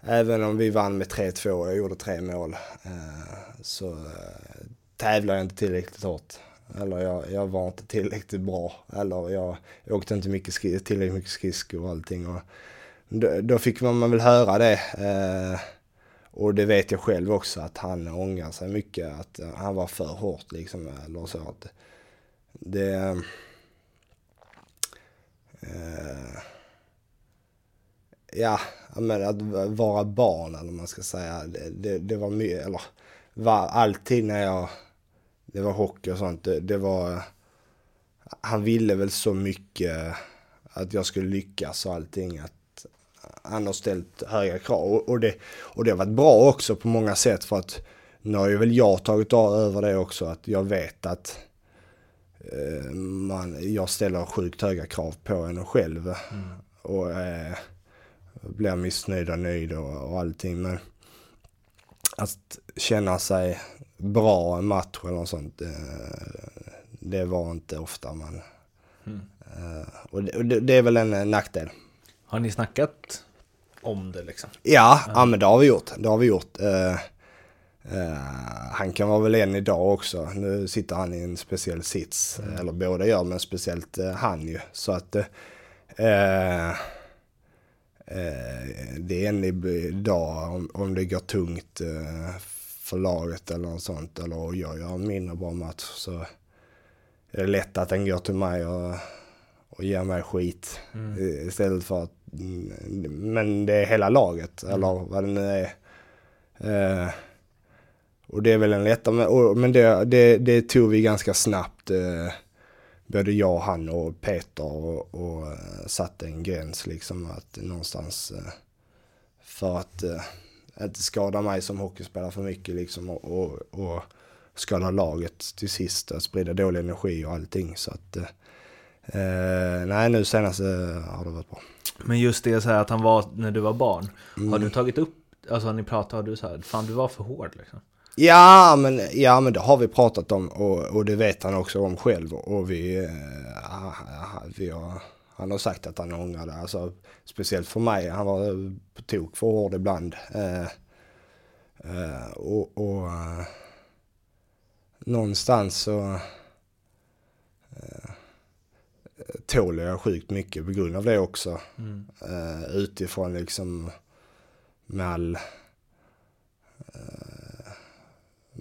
även om vi vann med 3-2 och jag gjorde tre mål, eh, så eh, tävlade jag inte tillräckligt hårt. Eller jag, jag var inte tillräckligt bra. Eller jag, jag åkte inte mycket skri, tillräckligt mycket skridskor och allting. Och då, då fick man, man väl höra det. Eh, och det vet jag själv också att han ångrar sig mycket. Att eh, han var för hårt liksom. Eller så att det... Eh, ja, men att vara barn eller man ska säga. Det, det, var mycket, eller var alltid när jag, det var hockey och sånt, det, det, var, han ville väl så mycket att jag skulle lyckas och allting. Att han har ställt höga krav och, och, det, och det har varit bra också på många sätt för att nu har ju väl jag tagit över det också att jag vet att eh, man, jag ställer sjukt höga krav på en själv. Mm. Och eh, blir missnöjd och nöjd och, och allting. Men att känna sig bra en match eller något sånt, det, det var inte ofta man... Mm. Uh, och, det, och det, är väl en nackdel. Har ni snackat om det liksom? Ja, mm. ja men det har vi gjort. Det har vi gjort. Uh, uh, han kan vara väl en idag också. Nu sitter han i en speciell sits. Mm. Eller båda gör, men speciellt han ju. Så att... Eh, det är en idag om, om det går tungt eh, för laget eller något sånt eller jag gör en mindre bra match så är det lätt att den går till mig och, och ger mig skit mm. istället för att men det är hela laget mm. eller vad det nu är. Eh, och det är väl en lättare, men det, det, det tog vi ganska snabbt. Eh, både jag, han och Peter och, och uh, satte en gräns liksom att någonstans uh, för att uh, inte skada mig som hockeyspelare för mycket liksom och, och, och skada laget till sist och sprida dålig energi och allting så att nej nu senast har det varit bra. Men just det så här att han var när du var barn, mm. har du tagit upp, alltså har ni pratat, har du så här, fan du var för hård liksom? Ja men, ja, men det har vi pratat om och, och det vet han också om själv. Och vi, äh, vi har, han har sagt att han ångrar det. Alltså, speciellt för mig. Han var på tok för hård ibland. Äh, äh, och, och någonstans så tål jag sjukt mycket på grund av det också. Mm. utifrån liksom med all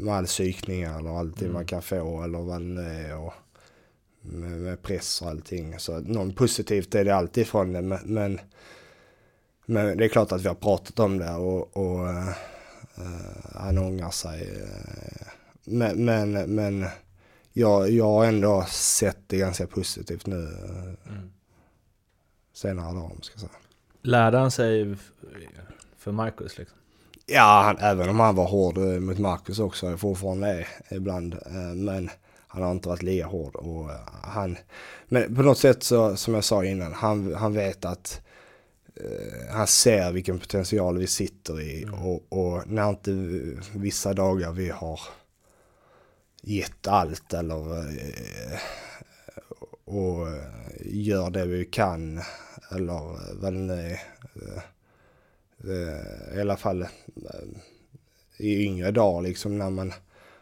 med all psykningar eller allting mm. man kan få eller vad det nu är. Och med, med, press och allting. Så någon positivt är det alltid från det. Men, men det är klart att vi har pratat om det och, och uh, han ångrar sig. Men, men, men jag, jag har ändå sett det ganska positivt nu. Mm. Senare dagar om ska säga. Lärde han sig för Marcus liksom? Ja, han, även om han var hård eh, mot Marcus också, fortfarande är ibland. Eh, men han har inte varit lika hård. Och eh, han, men på något sätt så, som jag sa innan, han, han vet att han ser vilken potential vi sitter i. Mm. Och, och, när inte vissa dagar vi har gett allt eller och gör det vi kan eller vad det nu är Eh, I alla fall eh, i yngre dagar liksom när man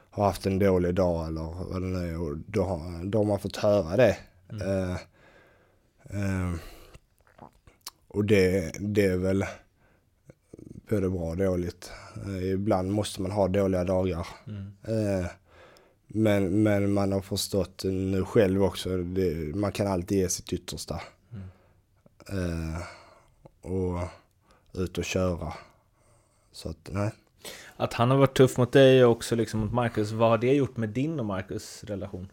har haft en dålig dag eller vad det nu är. Och då, har, då har man fått höra det. Mm. Uh, uh, och det, det är väl både bra och dåligt. Uh, ibland måste man ha dåliga dagar. Mm. men, men man har förstått nu själv också, det, man kan alltid ge sitt yttersta. Mm. och ut och köra. Så att, nej. Att han har varit tuff mot dig och också liksom mot Marcus, vad har det gjort med din och Marcus relation?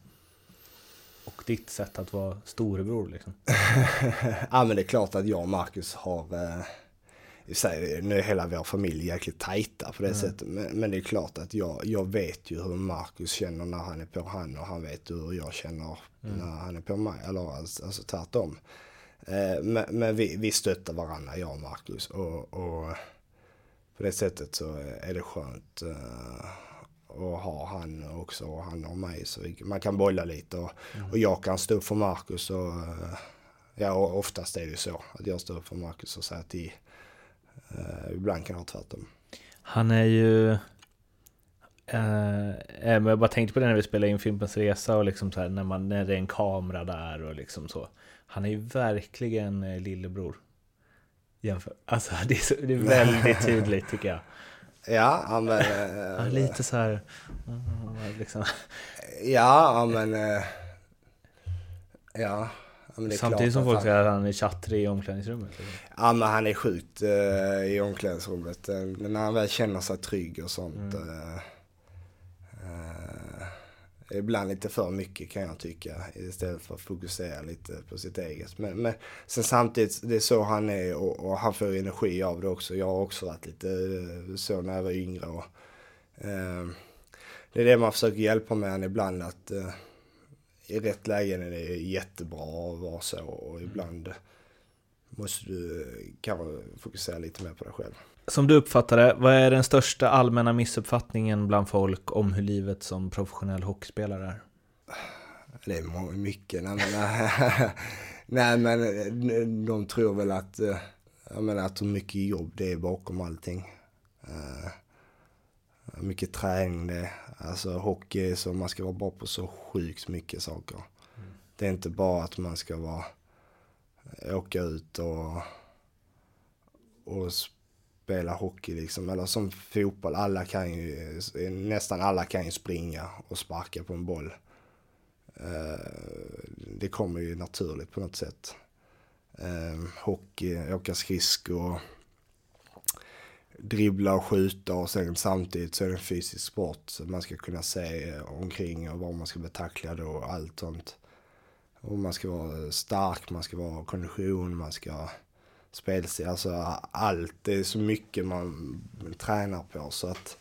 Och ditt sätt att vara storebror liksom? ja men det är klart att jag och Marcus har... Eh, i sig, nu är hela vår familj jäkligt tajta på det Mm. sättet. Men, men det är klart att jag, jag vet ju hur Marcus känner när han är på han och han vet hur jag känner Mm. när han är på mig. Eller alltså, alltså tvärtom. Eh, men men vi, vi stöttar varandra, jag och Marcus. Och, och på det sättet så är det skönt eh, att ha han också och han har mig. Så man kan bolla lite och, och jag kan stå upp för Marcus. Och, eh, ja, och oftast är det ju så att jag står upp för Marcus och säger till. Eh, ibland kan vara tvärtom. Han är ju... Eh, eh, jag bara tänkte på det när vi spelade in Fimpens Resa och liksom så här, när, man, när det är en kamera där och liksom så. Han är ju verkligen eh, lillebror. Jämför. Alltså det är, så, det är väldigt tydligt tycker jag. Ja, men... Han är eh, lite så här... mm, Liksom. Ja, men... eh, Ja. men Samtidigt som folk säger att han är chattrig i omklädningsrummet. liksom. Ja men han är sjukt eh, i omklädningsrummet. Eh, när han väl känner sig trygg och sånt. Eh, eh, ibland lite för mycket kan jag tycka. Istället för att fokusera lite på sitt eget. Men, men sen samtidigt, det är så han är och, och han får energi av det också. Jag har också varit lite eh, så när jag var yngre. Och, eh, det är det man försöker hjälpa med ibland. att eh, I rätt lägen är det jättebra att vara så. Och ibland måste du kanske fokusera lite mer på dig själv. Som du uppfattar det, vad är den största allmänna missuppfattningen bland folk om hur livet som professionell hockeyspelare är? Det är mycket. Nej men, nej, men eh, de tror väl att, eh, jag menar att hur mycket jobb det är bakom allting. Eh, mycket träning det är. Alltså hockey är så, man ska vara bra på så sjukt mycket saker. Det är inte bara att man ska vara, åka ut och, och spela hockey liksom. Eller som fotboll, alla kan ju, nästan alla kan ju springa och sparka på en boll. Eh, det kommer ju naturligt på något sätt. Eh, hockey, åka skridskor, dribbla och skjuta och sen samtidigt så är det en fysisk sport. Så man ska kunna se omkring och var man ska bli tacklad och allt sånt. Och man ska vara stark, man ska vara kondition, man ska spelstil, alltså allt. Det är så mycket man tränar på så att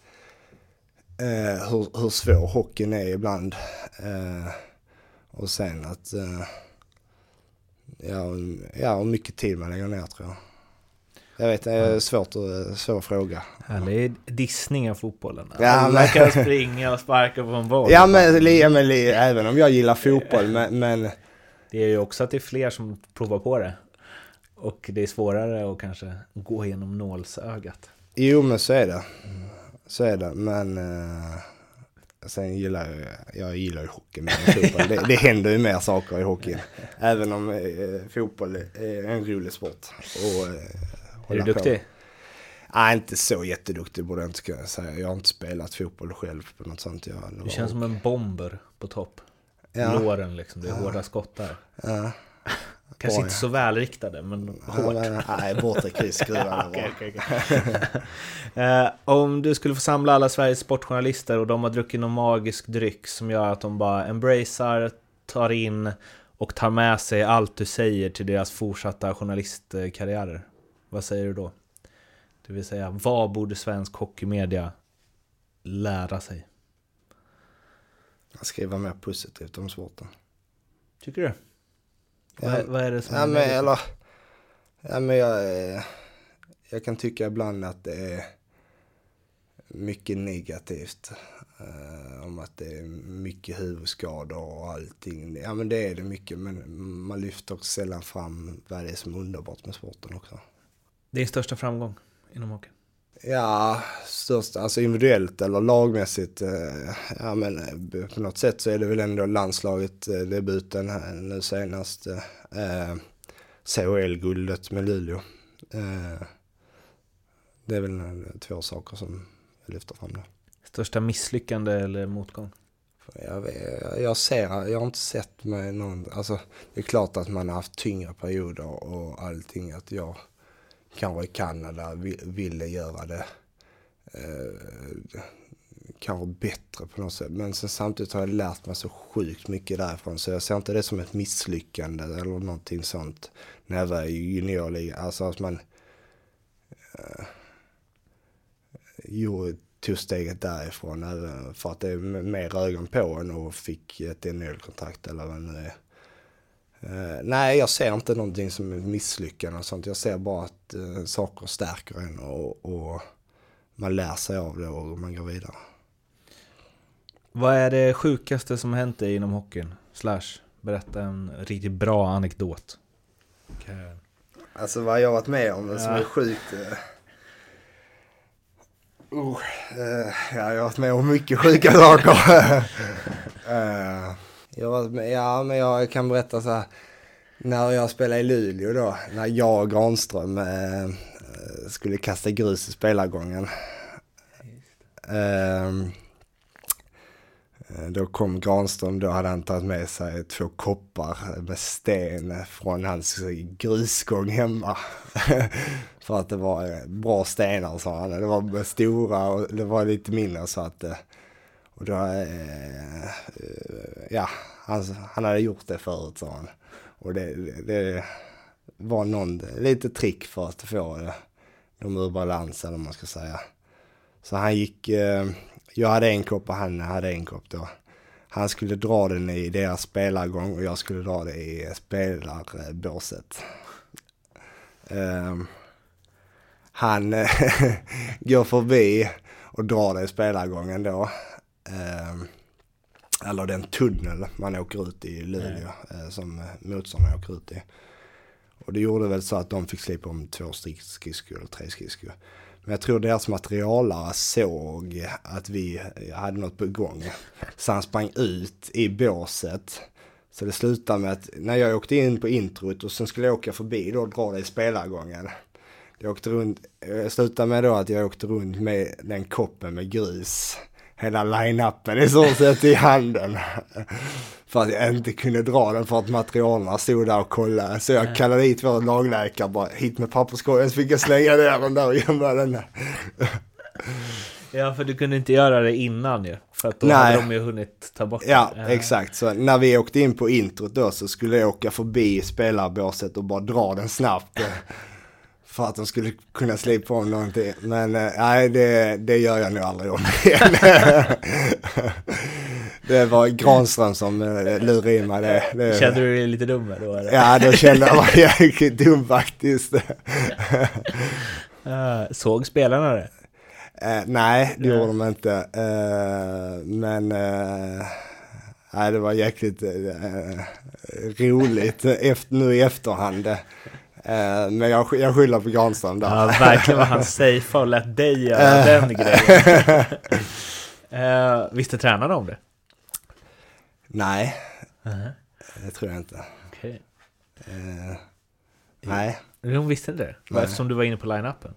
eh, hur, hur svår hockeyn är ibland. Eh, och sen att, eh, ja, ja, hur mycket tid man lägger ner tror jag. Jag vet, det är svårt att, svår fråga. Härlig dissning av fotbollen. Ja, Alla men- kan springa och sparka på en boll. Ja men, li- men li- även om jag gillar fotboll, men, men Det är ju också att det är fler som provar på det. Och det är svårare att kanske gå igenom nålsögat. jo men så är det. Så är det, men eh, sen gillar jag, jag gillar ju hockey mer än fotboll. Det, det händer ju mer saker i hockeyn. Även om eh, fotboll är en rolig sport. Och, eh, Är du på. duktig? Nej, inte så jätteduktig borde jag inte kunna säga. Jag har inte spelat fotboll själv på något sånt. Jag, Du känns som en bomber på topp. Ja. Låren liksom, det är hårda skott där. Ja. Kanske inte så välriktade, men hårt. Nej, bortre kryss skruvar det Okej, bra. okej, okej. Eh, Om du skulle få samla alla Sveriges sportjournalister och de har druckit någon magisk dryck som gör att de bara embracear, tar in och tar med sig allt du säger till deras fortsatta journalistkarriärer. Vad säger du då? Det vill säga, vad borde svensk hockeymedia lära sig? Skriva mer positivt om sporten. Tycker du? Ja. Vad, vad är det som Ja är men eller, ja men jag, eh, jag kan tycka ibland att det är mycket negativt. eh, om att det är mycket huvudskador och allting. Ja men det är det mycket men man lyfter också sällan fram vad det är som är underbart med sporten också. Din största framgång inom hockey? Ja, störst, alltså individuellt eller lagmässigt. eh, Ja men eh, på något sätt så är det väl ändå landslaget, eh, debuten här nu senast. eh, CHL-guldet med Luleå. Eh, Det är väl två saker som jag lyfter fram där. Största misslyckande eller motgång? Jag, jag ser, jag har inte sett mig någon, alltså det är klart att man har haft tyngre perioder och allting. Att jag kanske i Kanada ville göra det eh, kanske bättre på något sätt. Men sen samtidigt har jag lärt mig så sjukt mycket därifrån. Så jag ser inte det som ett misslyckande eller någonting sånt när jag var i juniorligan. Alltså att man, eh, jo, tog steget därifrån även för att det är mer ögon på en och fick ett NHL-kontrakt eller vad det nu är. Eh, nej, jag ser inte någonting som ett misslyckande och sånt. Jag ser bara att eh, saker stärker en och, och man lär sig av det och man går vidare. Vad är det sjukaste som hänt dig inom hockeyn? Slash, berätta en riktigt bra anekdot. Okej. Alltså vad jag varit med om som Ja. är sjukt. Eh, eh, ja, jag har varit med om mycket sjuka saker. eh, jag ja, men jag kan berätta så här. När jag spelade i Luleå då, när jag och Granström eh, eh skulle kasta grus i spelargången. Ehm, eh, Då kom Granström, då hade han tagit med sig två koppar med sten från hans grusgång hemma. För att det var eh, bra stenar sa han. Det var stora och det var lite mindre så att... eh, Och då, eh, ja, han, han hade gjort det förut sa han. Och det, det var någon, lite trick för att få eh, dem ur balans eller vad man ska säga. Så han gick, eh, jag hade en kopp och han hade en kopp då. Han skulle dra den i deras spelargång och jag skulle dra det i spelarbåset. Um, han eh, går förbi och drar det i spelargången då. Um, eller den tunnel man åker ut i Luleå eh, som motståndarna åker ut i. Och det gjorde väl så att de fick slipa om två skridskor eller tre skridskor. Men jag tror deras materialare såg att vi hade något på gång. Så han sprang ut i båset. Så det slutade med att när jag åkte in på introt och sen skulle jag åka förbi då och dra det i spelargången. Jag åkte runt, jag slutade med då att jag åkte runt med den koppen med grus. Hela line-upen i så sätt i handen. För att jag inte kunde dra den för att materialarna stod där och kollade. Så jag kallade dit vår lagläkare bara hit med papperskorgen så fick jag slänga ner den där och gömma den där. Ja, för du kunde inte göra det innan ju. För att då Nej. hade de ju hunnit ta bort Ja, det. exakt. Så när vi åkte in på introt då så skulle jag åka förbi spelarbåset och bara dra den snabbt. För att de skulle kunna slipa om någonting. Men eh, nej, det, det gör jag nog aldrig om igen. det var Granström som eh, lurade in mig det. det Kände du dig lite dum då? Eller? Ja, då kände jag mig jäkligt dum faktiskt. Eh, såg spelarna det? Eh, nej, det gjorde de inte. Eh, men eh, nej, det var jäkligt roligt efter, nu i efterhand. Eh, men jag, jag skyller på Granström där. Ja, verkligen var han safe och lät dig göra den grejen. uh, visste tränarna om det? Nej, det tror jag inte. Okej. Eh, nej. De visste inte det? Nej. Eftersom du var inne på line-upen?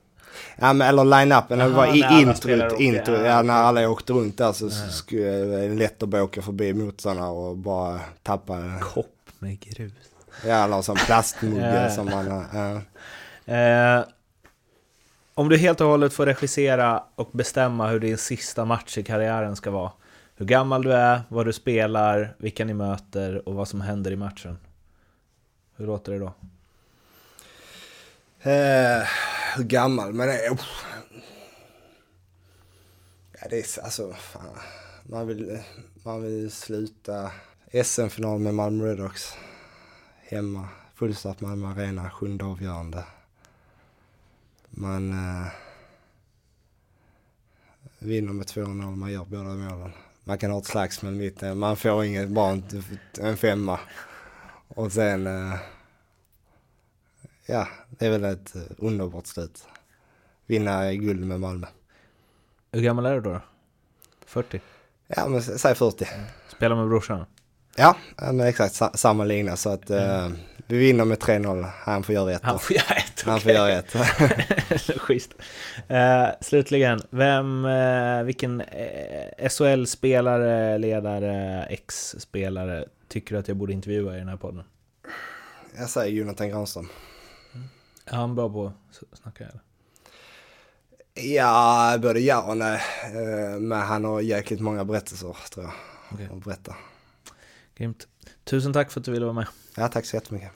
Ja, men, eller line-upen, det var i introt, intro, ja, ja, när alla åkte runt där så skulle det lett att bara åka förbi motståndarna och bara tappa, Kopp med grus. Ja, eller som plastmugge Ja. som man har. ja. Eh, om du helt och hållet får regissera och bestämma hur din sista match i karriären ska vara. Hur gammal du är, vad du spelar, vilka ni möter och vad som händer i matchen. Hur låter det då? Eh, hur gammal, men. Oh. Ja, det är alltså... Fan. Man vill, man vill sluta SM-final med Malmö Redhawks. Hemma. Fullsatt Malmö Arena, sjunde avgörande. Man eh, vinner med 2-0, man gör båda målen. Man kan ha ett slagsmål mitt, eh, man får inget, bara en, femma. Och sen... Eh, Ja, det är väl ett eh, underbart slut. Vinna guld med Malmö. Hur gammal är du då? 40? Ja, men säg 40. Spelar med brorsan? Ja, men exakt sa- samma lina så att eh, vi vinner med 3-0. Han får göra ett. Han får göra ett, Han får göra ett. Schysst. Eh, slutligen, vem, eh, vilken eh, SHL-spelare, ledare, ex-spelare tycker du att jag borde intervjua i den här podden? Jag säger Jonathan Granström. Är han bra på att snacka eller? Ja, både ja och nej. Eh, men han har jäkligt många berättelser tror jag. Okej. Att berätta. Grymt. Tusen tack för att du ville vara med. Ja, tack så jättemycket.